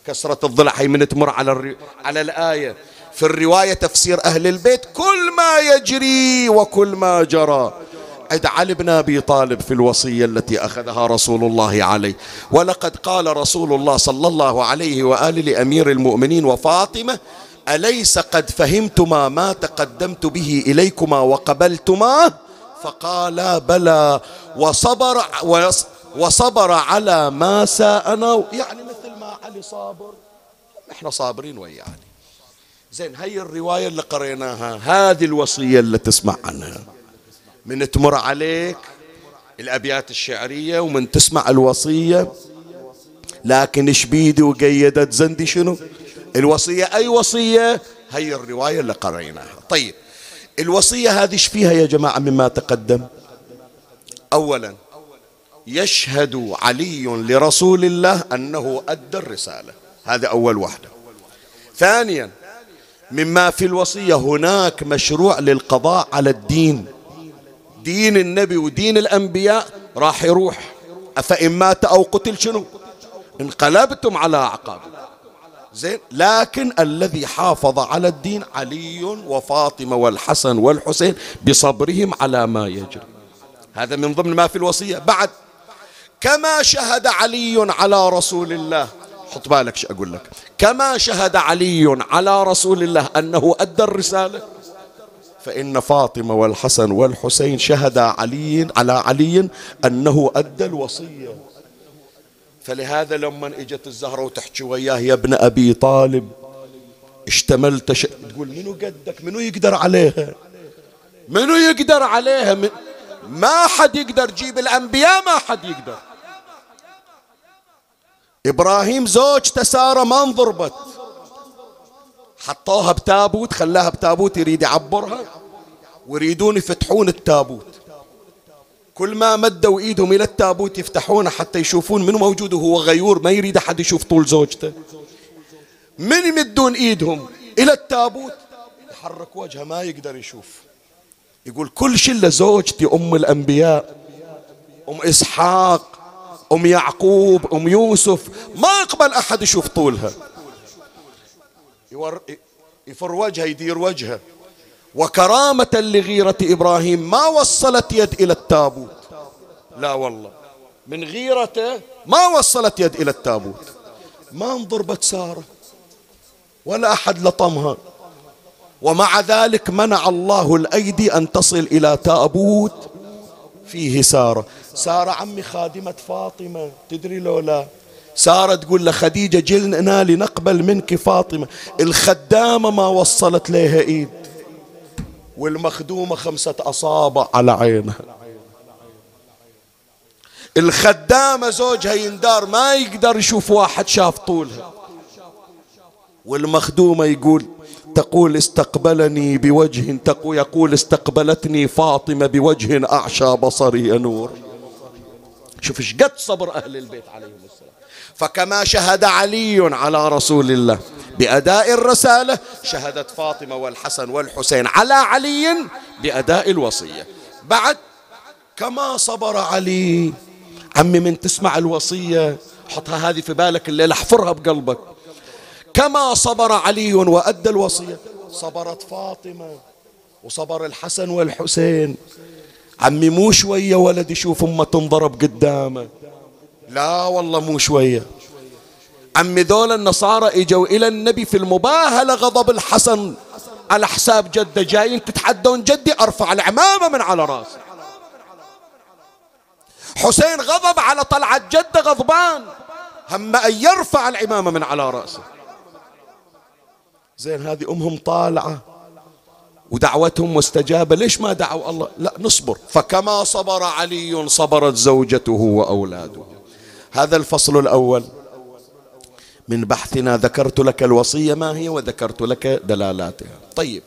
كسرة الضلع هي من تمر على الري... على الآية. في الرواية تفسير أهل البيت كل ما يجري وكل ما جرى. عند علي بن أبي طالب في الوصية التي أخذها رسول الله عليه. ولقد قال رسول الله صلى الله عليه وآله لأمير المؤمنين وفاطمة أليس قد فهمتما ما تقدمت به إليكما وقبلتما؟ فقالا بلى. وصبر وصبر على ما ساءنا. يعني مثل ما علي صابر. إحنا صابرين ويا علي زين هي الرواية اللي قريناها هذه الوصية اللي تسمع عنها. من تمر عليك الأبيات الشعرية ومن تسمع الوصية. لكن شبيدي وقيدت؟ زندي شنو؟ الوصية أي وصية؟ هي الرواية اللي قريناها. طيب الوصية هذه إيش فيها يا جماعة مما تقدم؟ أولا يشهد علي لرسول الله أنه أدى الرسالة. هذا أول واحدة ثانيا مما في الوصية هناك مشروع للقضاء على الدين. دين النبي ودين الأنبياء راح يروح. أفإن مات أو قتل شنو؟ انقلبتم على أعقابكم. زين لكن الذي حافظ على الدين علي وفاطمة والحسن والحسين بصبرهم على ما يجري. هذا من ضمن ما في الوصية. بعد كما شهد علي على رسول الله. حط بالك شو أقول لك. كما شهد علي على رسول الله أنه أدى الرسالة. فإن فاطمة والحسن والحسين شهدا علي على علي أنه أدى الوصية. فلهذا لما إجت الزهرة وتحكي وياه يا ابن أبي طالب اشتملت ش... تقول منو قدك؟ منو يقدر عليها؟ منو يقدر عليها؟ من... ما حد يقدر جيب الأنبياء ما حد يقدر. إبراهيم زوجته سارة ما انضربت. حطوها بتابوت خلاها بتابوت يريد يعبرها ويريدون يفتحون التابوت. كل ما مدوا إيدهم إلى التابوت يفتحونه حتى يشوفون منو موجود وهو غيور ما يريد أحد يشوف طول زوجته. من يمدون إيدهم إلى التابوت؟ يحرك وجهه ما يقدر يشوف. يقول كل شله زوجتي أم الأنبياء أم إسحاق أم يعقوب أم يوسف ما يقبل أحد يشوف طولها. يور يفر وجهه يدير وجهه. وكرامة لغيرة إبراهيم ما وصلت يد إلى التابوت. لا والله. من غيرته ما وصلت يد إلى التابوت. ما انضربت سارة. ولا أحد لطمها. ومع ذلك منع الله الأيدي أن تصل إلى تابوت. فيه سارة. سارة عمي خادمة فاطمة تدري لو لا؟ سارة تقول لخديجة جلنا لنقبل منك فاطمة. الخدامة ما وصلت لها إيد. والمخدومة خمسة أصابع على عينها. الخدامة زوجها يندار ما يقدر يشوف واحد شاف طولها. والمخدومة يقول تقول استقبلني بوجه تقول يقول استقبلتني فاطمة بوجه أعشى بصري نور شوف إيش قد صبر أهل البيت عليهم السلام. فكما شهد علي على رسول الله بأداء الرسالة شهدت فاطمة والحسن والحسين على علي بأداء الوصية. بعد كما صبر علي. عمي من تسمع الوصية حطها هذه في بالك الليلة احفرها بقلبك. كما صبر علي وأدى الوصية. صبرت فاطمة وصبر الحسن والحسين. عمي مو شوية ولد يشوف أمة تنضرب قدامه. لا والله مو شوية. عمي ذول النصارى إجوا إلى النبي في المباهلة غضب الحسن. على حساب جدة جايين تتحدون جدي أرفع العمامة من على راسه حسين غضب على طلعة جدة غضبان. هم أن يرفع العمامة من على رأسه. زين هذه أمهم طالعة. ودعوتهم مستجابة. ليش ما دعوا الله؟ لا نصبر. فكما صبر علي صبرت زوجته وأولاده. هذا الفصل الأول. من بحثنا ذكرت لك الوصية ما هي وذكرت لك دلالاتها. طيب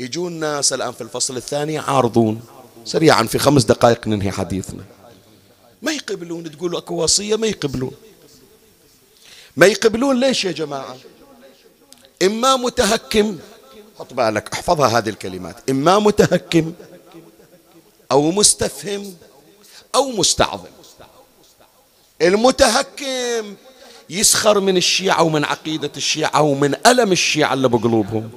يجون الناس الآن في الفصل الثاني عارضون. سريعا في خمس دقائق ننهي حديثنا. ما يقبلون تقول أكو وصية؟ ما يقبلون. ما يقبلون ليش يا جماعة؟ إما متهكم. حط بالك احفظها هذه الكلمات. إما متهكم أو مستفهم أو مستعظم. المتهكم يسخر من الشيعة ومن عقيدة الشيعة ومن ألم الشيعة اللي بقلوبهم.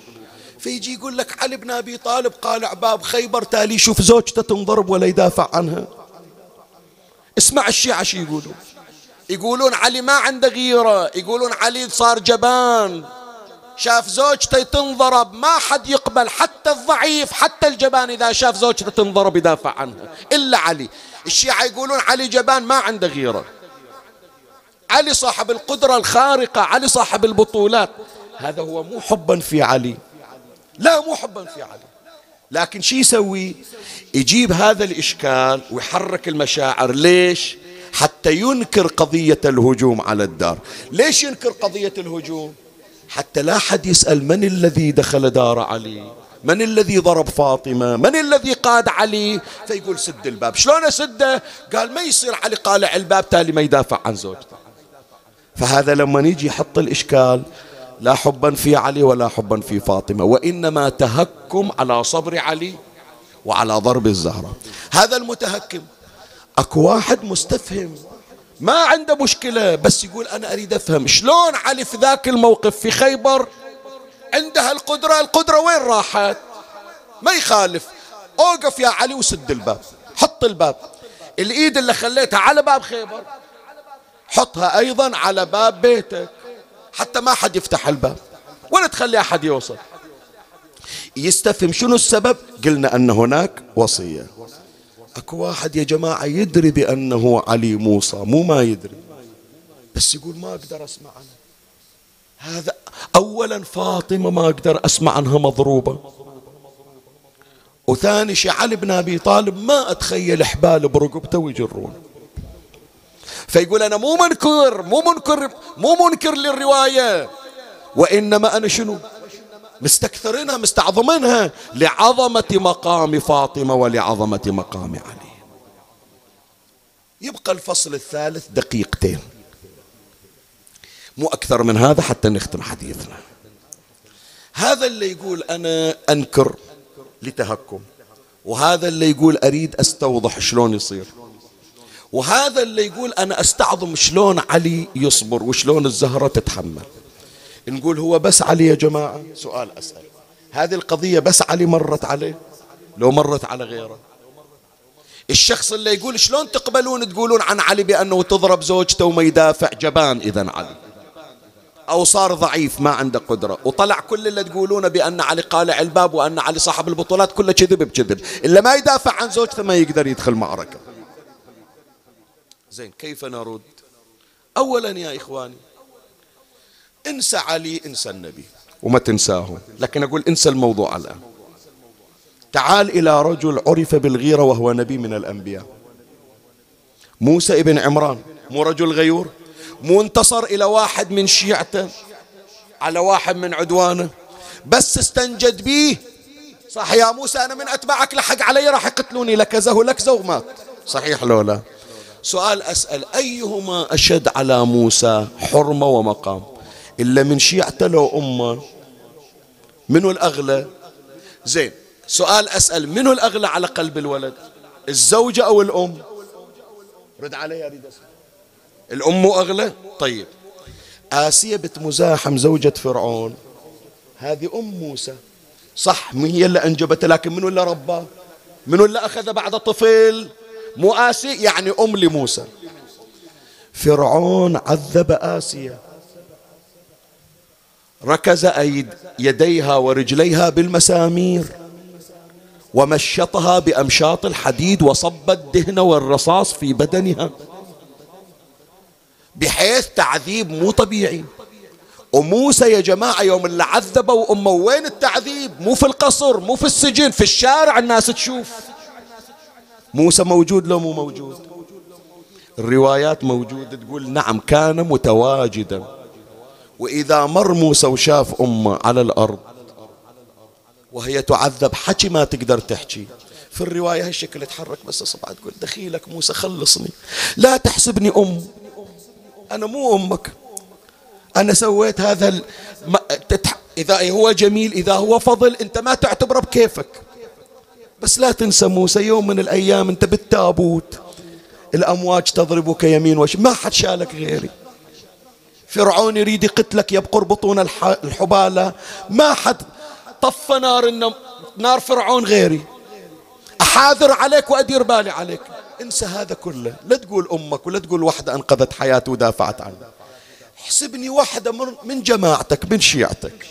فيجي يقول لك علي بن أبي طالب قال باب خيبر تالي يشوف زوجته تنضرب ولا يدافع عنها. اسمع الشيعة شو يقولون. يقولون علي ما عنده غيرة. يقولون علي صار جبان. شاف زوجته تنضرب ما حد يقبل حتى الضعيف حتى الجبان إذا شاف زوجته تنضرب يدافع عنها إلا علي. الشيعة يقولون علي جبان ما عنده غيرة. علي صاحب القدرة الخارقة علي صاحب البطولات. هذا هو مو حبا في علي. لا مو حبا في علي. لكن شي يسوي؟ يجيب هذا الإشكال ويحرك المشاعر. ليش؟ حتى ينكر قضية الهجوم على الدار. ليش ينكر قضية الهجوم؟ حتى لا حد يسأل من الذي دخل دار علي؟ من الذي ضرب فاطمة؟ من الذي قاد علي؟ فيقول سد الباب. شلون أسده؟ قال ما يصير علي قالع الباب تالي ما يدافع عن زوجته. فهذا لما يجي يحط الإشكال لا حبا في علي ولا حبا في فاطمة وإنما تهكم على صبر علي وعلى ضرب الزهرة. هذا المتهكم. أكو واحد مستفهم. ما عنده مشكلة بس يقول أنا أريد أفهم شلون علي في ذاك الموقف في خيبر؟ عندها القدرة القدرة وين راحت؟ ما يخالف. أوقف يا علي وسد الباب حط الباب. الإيد اللي خليتها على باب خيبر حطها أيضا على باب بيتك حتى ما حد يفتح الباب. ولا تخلي أحد يوصل؟ يستفهم شنو السبب؟ قلنا أن هناك وصية. أكو واحد يا جماعة يدري بأنه علي موسى مو ما يدري. بس يقول ما أقدر أسمع عنه. هذا أولا فاطمة ما أقدر أسمع عنها مضروبة. وثاني شيء علي بن أبي طالب ما أتخيل حبال برقبته ويجرون. فيقول أنا مو منكر مو منكر مو منكر للرواية. وإنما أنا شنو؟ مستكثرينها مستعظمينها لعظمة مقام فاطمة ولعظمة مقام علي. يبقى الفصل الثالث دقيقتين. مو أكثر من هذا حتى نختم حديثنا. هذا اللي يقول أنا أنكر لتهكم وهذا اللي يقول أريد أستوضح شلون يصير وهذا اللي يقول أنا أستعظم شلون علي يصبر وشلون الزهرة تتحمل. نقول هو بس علي يا جماعة؟ سؤال أسأل هذه القضية بس علي مرت عليه؟ لو مرت على غيره. الشخص اللي يقول شلون تقبلون تقولون عن علي بأنه تضرب زوجته وما يدافع؟ جبان إذا علي. أو صار ضعيف ما عنده قدرة. وطلع كل اللي تقولونه بأن علي قالع الباب وأن علي صاحب البطولات كله كذب بكذب. إلا ما يدافع عن زوجته ما يقدر يدخل معركة. زين كيف نرد؟ أولا يا إخواني انسى علي انسى النبي وما تنساه. لكن أقول إنسى الموضوع الآن. تعال إلى رجل عرف بالغيرة وهو نبي من الأنبياء. موسى ابن عمران مو رجل غيور؟ مو انتصر إلى واحد من شيعته؟ على واحد من عدوانه؟ بس استنجد به صح يا موسى أنا من أتبعك لحق علي راح يقتلوني لكزه لكزه ومات صحيح لو لا؟ سؤال أسأل أيهما أشد على موسى حرمة ومقام؟ إلا من شيعته لو أمة. منو الأغلى؟ زين سؤال أسأل منو الأغلى على قلب الولد؟ الزوجة أو الأم؟ رد علي أريد أسأل. الأم أغلى؟ طيب. آسية بنت مزاحم زوجة فرعون. هذه أم موسى. صح من هي اللي أنجبته لكن منو اللي رباه منو اللي أخذ بعد طفل مو آسي يعني أم لموسى. فرعون عذب آسيا ركز أيد يديها ورجليها بالمسامير ومشطها بأمشاط الحديد وصب الدهن والرصاص في بدنها بحيث تعذيب مو طبيعي. وموسى يا جماعة يوم اللي عذبوا أمه وين التعذيب؟ مو في القصر مو في السجن في الشارع الناس تشوف. موسى موجود لو مو موجود. الروايات موجودة تقول نعم كان متواجدا. وإذا مر موسى وشاف أمه على الأرض وهي تعذب حكي ما تقدر تحكي. في الرواية هالشكل تحرك بس صبعها تقول دخيلك موسى خلصني. لا تحسبني أم أنا مو أمك. أنا سويت هذا ال... ما... تتح... إذا هو جميل إذا هو فضل أنت ما تعتبره بكيفك. بس لا تنسى موسى يوم من الأيام أنت بالتابوت. الأمواج تضربك يمين وش ما حد شالك غيري. فرعون يريد يقتلك يبقر بطون الحبالة. ما حد طف نار نار فرعون غيري. أحاذر عليك وأدير بالي عليك. انسى هذا كله. لا تقول أمك ولا تقول واحدة أنقذت حياته ودافعت عنه. احسبني واحدة من جماعتك من شيعتك.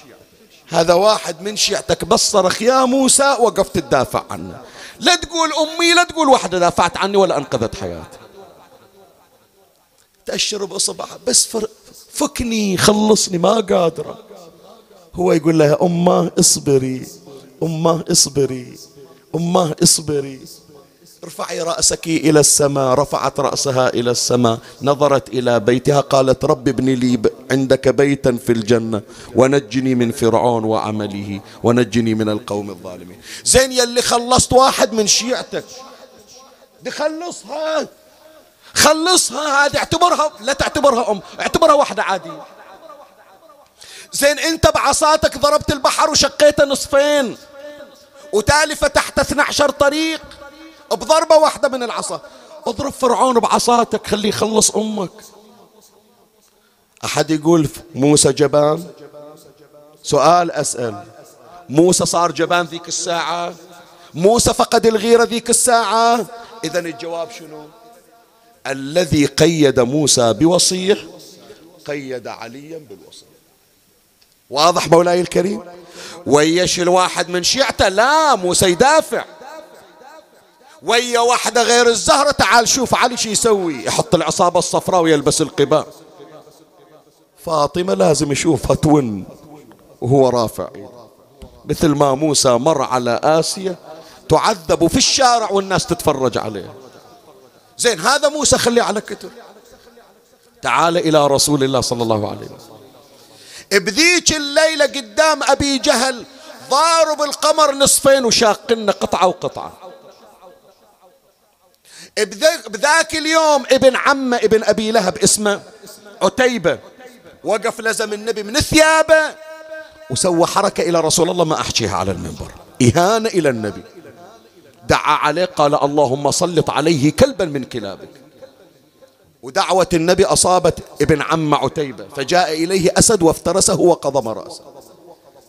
هذا واحد من شيعتك بس صرخ يا موسى وقفت تدافع عنه. لا تقول أمي لا تقول واحدة دافعت عني ولا أنقذت حياتي. تأشر بإصبعها. بس فكني خلصني ما قادرة. هو يقول لها أمه اصبري أمه اصبري أمه اصبري. ارفعي رأسك إلى السماء رفعت رأسها إلى السماء نظرت إلى بيتها قالت رب ابن لي عندك بيتا في الجنة ونجني من فرعون وعمله ونجني من القوم الظالمين. زين يلي خلصت واحد من شيعتك. دي خلصها خلصها هذه اعتبرها لا تعتبرها أم اعتبرها واحدة عادية. زين انت بعصاتك ضربت البحر وشقيته نصفين وتالي فتحت 12 طريق بضربة واحدة من العصا. اضرب فرعون بعصاتك خليه يخلص أمك. أحد يقول موسى جبان؟ سؤال أسأل. موسى صار جبان ذيك الساعة؟ موسى فقد الغيرة ذيك الساعة؟ إذا الجواب شنو؟ الذي قيد موسى بوصيه قيد عليا بالوصية. واضح مولاي الكريم؟ ويش الواحد من شيعته؟ لا موسى يدافع. ويا واحدة غير الزهرة تعال شوف علي شو يسوي. يحط العصابة الصفراء ويلبس القباء. فاطمة لازم يشوفها تون وهو رافع. مثل ما موسى مر على آسيا تعذب في الشارع والناس تتفرج عليه. زين هذا موسى خليه على كتر تعال إلى رسول الله صلى الله عليه وسلم. بذيك الليلة قدام أبي جهل ضارب القمر نصفين وشاقنا قطعة وقطعة. بذاك اليوم ابن عمه ابن أبي لهب اسمه عتيبة وقف لزم النبي من ثيابه وسوى حركة إلى رسول الله ما أحكيها على المنبر. إهانة إلى النبي. دعا عليه قال اللهم سلط عليه كلبا من كلابك. ودعوة النبي أصابت ابن عم عتيبة فجاء إليه أسد وافترسه وقضم رأسه.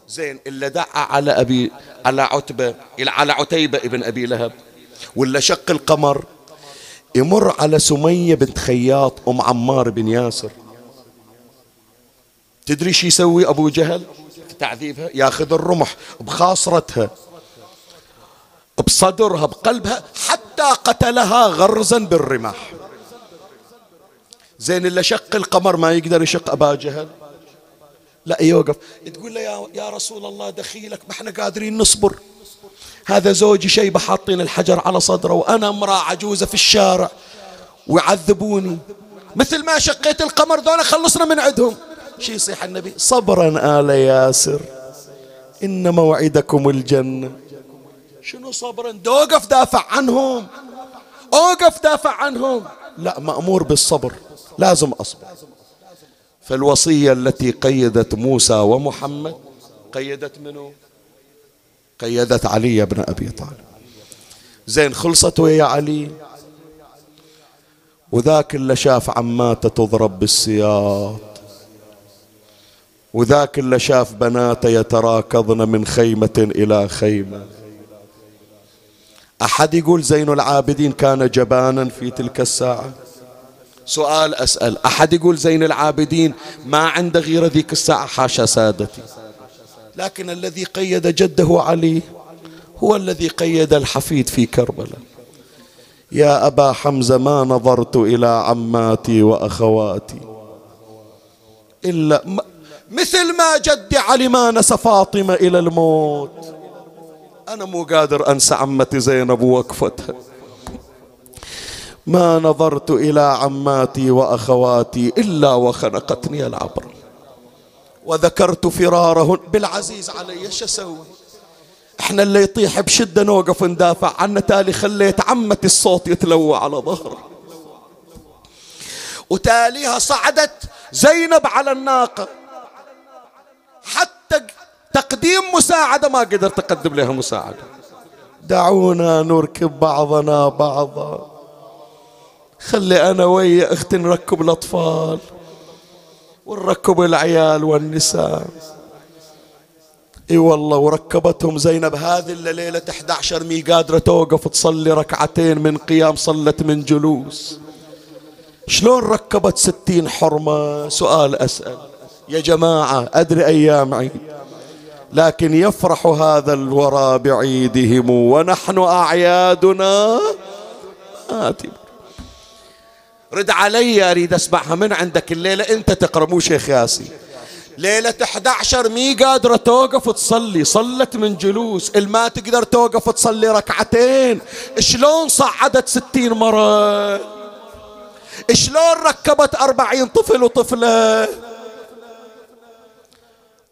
زين إلا دعا على أبي على عتبة على عتيبة ابن أبي لهب. ولا شق القمر يمر على سمية بنت خياط أم عمار بن ياسر. تدري شو يسوي أبو جهل؟ في تعذيبها؟ ياخذ الرمح بخاصرتها. بصدرها بقلبها حتى قتلها غرزا بالرماح. زين اللي شق القمر ما يقدر يشق أبا جهل؟ لا يوقف. تقول له يا, يا رسول الله دخيلك ما إحنا قادرين نصبر. هذا زوجي شيبة حاطين الحجر على صدره وأنا امرأة عجوزة في الشارع ويعذبوني. مثل ما شقيت القمر دون خلصنا من عندهم شي يصيح النبي؟ صبرا آل ياسر إن موعدكم الجنة. شنو صبرا دوقف دافع عنهم. أوقف دافع عنهم. لا مأمور بالصبر. لازم أصبر. فالوصية التي قيدت موسى ومحمد قيدت منه قيدت علي بن أبي طالب. زين خلصت ويا علي؟ وذاك اللي شاف عماته تضرب بالسياط. وذاك اللي شاف بناته يتراكضن من خيمة إلى خيمة. أحد يقول زين العابدين كان جبانا في تلك الساعة. سؤال أسأل أحد يقول زين العابدين ما عنده غير ذيك الساعة حاشا سادتي. لكن الذي قيد جده علي هو الذي قيد الحفيد في كربلاء. يا أبا حمزة ما نظرت إلى عماتي وأخواتي. إلا مثل ما جدي علي ما نسى فاطمة إلى الموت. أنا مو قادر أنسى عمتي زينب ووقفتها. ما نظرت إلى عماتي وأخواتي إلا وخنقتني العبر. وذكرت فرارهن بالعزيز علي إيش أسوي؟ إحنا اللي يطيح بشدة نوقف ندافع عنه تالي خليت عمتي الصوت يتلوى على ظهره. وتاليها صعدت زينب على الناقة. حتى تقديم مساعدة ما قدر تقدم لها مساعدة. دعونا نركب بعضنا بعضا. خلي أنا ويا أختي نركب الأطفال ونركب العيال والنساء. إي والله وركبتهم زينب. هذه الليلة 11 مي قادرة توقف تصلي ركعتين من قيام صلت من جلوس. شلون ركبت ستين حرمة؟ سؤال أسأل. يا جماعة أدري أيام عيد. لكن يفرح هذا الورى بعيدهم ونحن أعيادنا. آتي. رد علي أريد أسمعها من عندك الليلة؟ أنت تقرأ مو شيخ ياسين. ليلة 11 مي قادرة توقف تصلي. صلت من جلوس. الما تقدر توقف تصلي ركعتين. شلون صعدت ستين مرة؟ شلون ركبت أربعين طفل وطفلة؟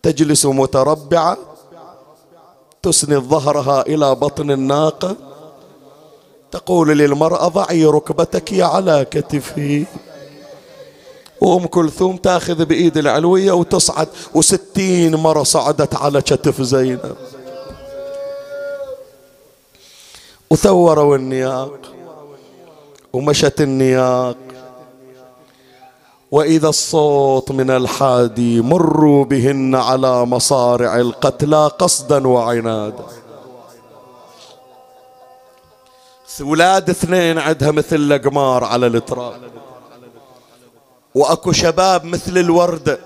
تجلس متربعة تسند ظهرها إلى بطن الناقة. تقول للمرأة ضعي ركبتك على كتفي. وأم كلثوم تأخذ بإيد العلوية وتصعد وستين مرة صعدت على كتف زينب. وثوروا النياق ومشت النياق. وإذا الصوت من الحادي مروا بهن على مصارع القتلى قصدا وعنادا. ولاد اثنين عندها مثل القمار على التراب وأكو شباب مثل الوردة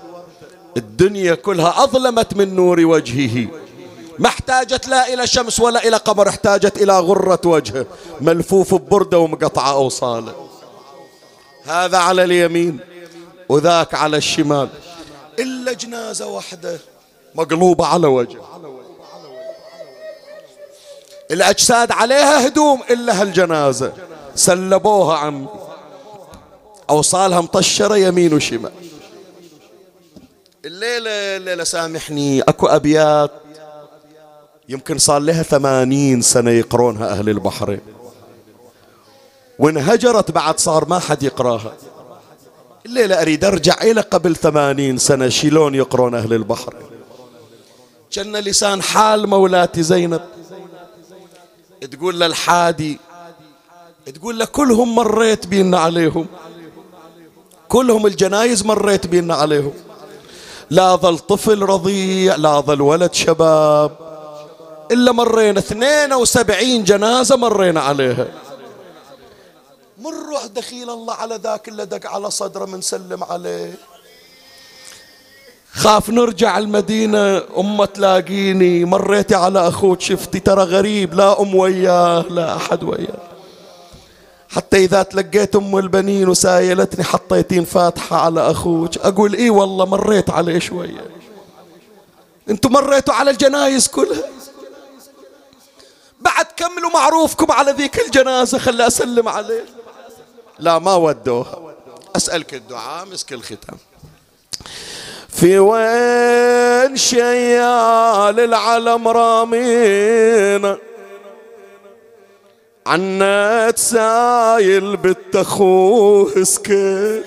الدنيا كلها أظلمت من نور وجهه. ما احتاجت لا إلى شمس ولا إلى قمر احتاجت إلى غرة وجهه. ملفوف ببردة ومقطعة أوصاله. هذا على اليمين. وذاك على الشمال. إلا جنازة واحدة مقلوبة على وجه. الأجساد عليها هدوم إلا هالجنازة. سلبوها عم. أوصالها مطشرة يمين وشمال. الليلة الليلة سامحني أكو أبيات يمكن صار لها ثمانين سنة يقرونها أهل البحرين. وانهجرت بعد صار ما حد يقراها. الليلة أريد أرجع إلى قبل ثمانين سنة شلون يقرون أهل البحر؟ كان لسان حال مولاتي زينب. تقول للحادي تقول له كلهم مريت بينا عليهم. كلهم الجنايز مريت بينا عليهم. لا ظل طفل رضيع لا ظل ولد شباب. إلا مرينا 72 جنازة مرينا عليها. مروا دخيل الله على ذاك اللي دق على صدره من سلم عليه. خاف نرجع المدينة أمة تلاقيني. مريتي على أخوك شفتي ترى غريب. لا أم وياه لا أحد وياه. حتى إذا تلقيت أم البنين وسايلتني حطيتين فاتحة على أخوك. أقول إيه والله مريت عليه شوية. أنتم مريتوا على الجنايز كلها. بعد كملوا معروفكم على ذيك الجنازة خلي أسلم عليه. لا ما ودوها أسألك الدعاء مسك الختام. في وين شيال العلم رامينا عنات سايل بالتخوه سكر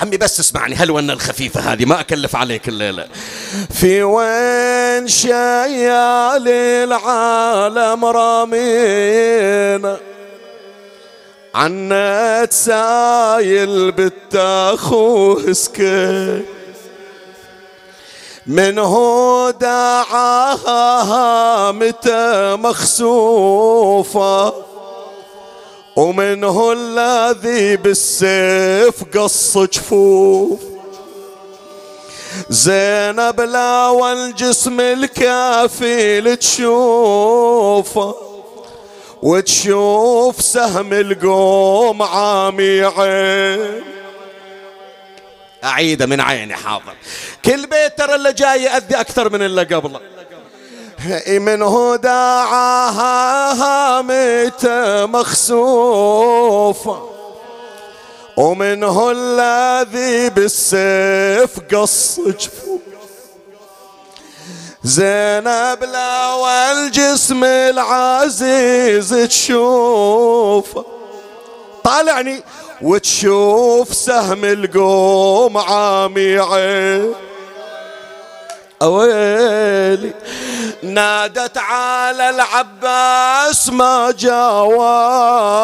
عمي بس اسمعني هالونة الخفيفة هذه ما أكلف عليك الليلة. في وين شيال العالم رامينا عنات سايل بالتخوه سكر من هو دعاها متى مخسوفة؟ ومنه الذي بالسيف قص جفوف زينب لا والجسم الكافي تشوفه وتشوف سهم القوم عامي عين أعيده من عيني حاضر. كل بيت ترى اللي جاي يأذي أكثر من اللي قبله. منه داعاها هامت مخسوفة ومنه الذي بالسيف قص جفوف. زينب لا والجسم العزيز تشوفه طالعني وتشوف سهم القوم عامي عين أويلي نادت على العباس ما جاوبها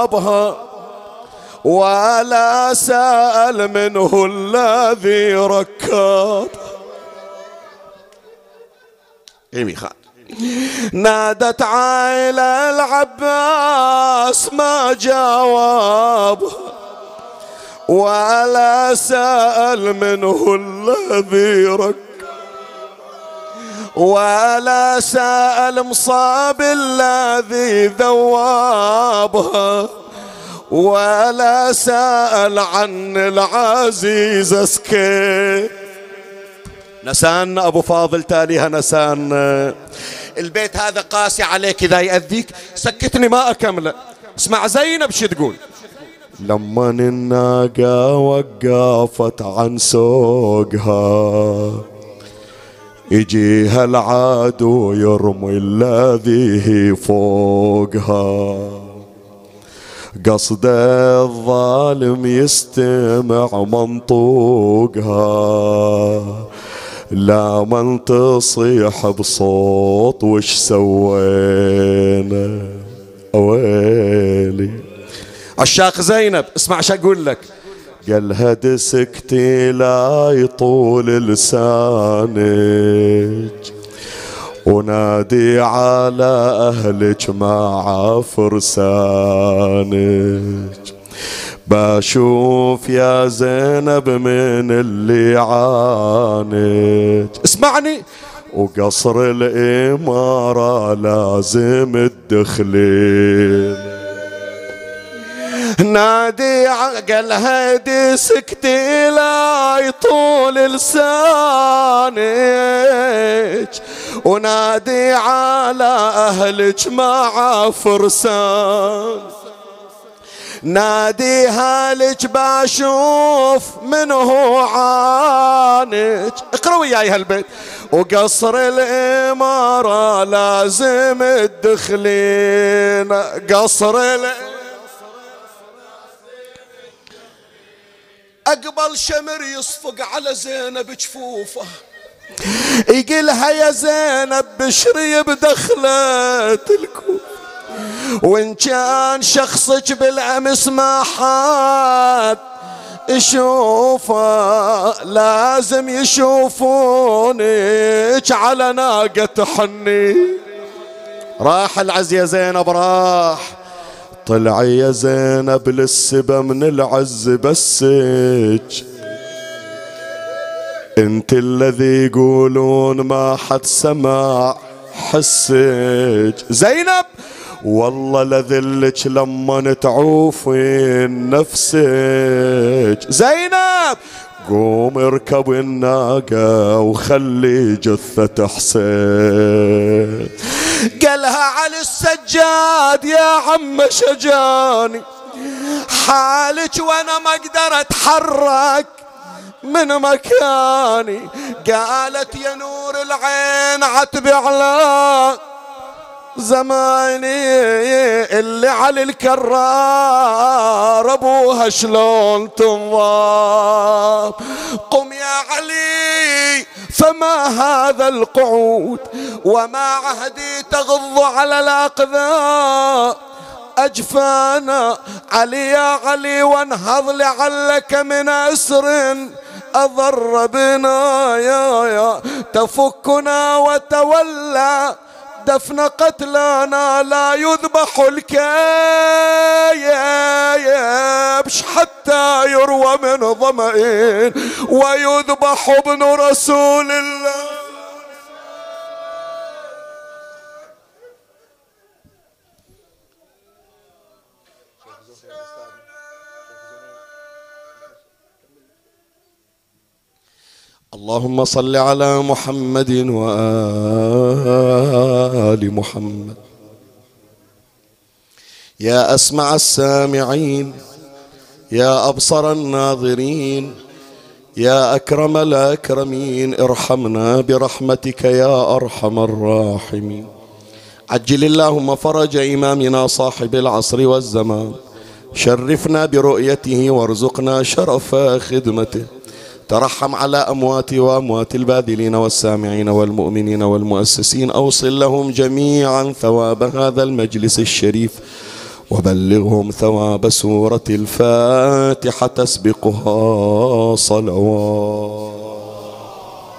ولا سأل منه الذي ركب إيمي خان نادت عائلة العباس ما جاوبها ولا سأل منه الذي رك ولا سأل مصاب الذي ذوابها ولا سأل عن العزيز اسكي نسان أبو فاضل تاليها نسان. البيت هذا قاسي عليك إذا يأذيك. سكتني ما أكمله اسمع زينب شو تقول؟ لما الناقة وقفت عن سوقها يجيها العدو يرمي الذي فوقها. قصد الظالم يستمع منطوقها. لا من تصيح بصوت وش سوينا؟ ويلي عشاق زينب اسمع شو أقول لك. قال هد سكتي لا يطول لسانك. ونادي على أهلك مع فرسانك. بشوف يا زينب من اللي عانت اسمعني. وقصر الإمارة لازم الدخلين. نادي قال هدي سكتي لا يطول لسانك. ونادي على أهلك مع فرسان ناديها لك بشوف من هو عانك. اقرأ وياي هالبيت. وقصر الإمارة لازم الدخلين قصر أقبل شمر يصفق على زينب جفوفه. يقلها يا زينب بشري بدخلة الكوف وإن كان شخصك بالأمس ما حاد يشوفه لازم يشوفونك على ناقة حني. راح العز يا زينب راح. طلعي يا زينب للسبا من العز بسك انت الذي يقولون ما حد سمع حسك زينب! والله لذلك لما تعوفين نفسك. زينب قوم اركب الناقة وخلي جثة حسين قالها على السجاد يا عم شجاني حالك وأنا ما أقدر أتحرك من مكاني. قالت يا نور العين عتب على زماني اللي على الكرار أبوها شلون تنضاب؟ قم يا علي فما هذا القعود؟ وما عهدي تغض على الاقذار أجفانا علي يا علي وانهض لعلك من أسر أضر بنا يا يا تفكنا وتولى. دفن قتلانا لا يذبح الكيبش حتى يروى من ظمئين ويذبح ابن رسول الله. اللهم صل على محمد وآل محمد. يا أسمع السامعين يا أبصر الناظرين يا أكرم الأكرمين ارحمنا برحمتك يا أرحم الراحمين. عجل اللهم فرج إمامنا صاحب العصر والزمان. شرفنا برؤيته وارزقنا شرف خدمته. ترحم على أمواتي وأموات الباذلين والسامعين والمؤمنين والمؤسسين. أوصل لهم جميعا ثواب هذا المجلس الشريف. وبلغهم ثواب سورة الفاتحة تسبقها صلوات.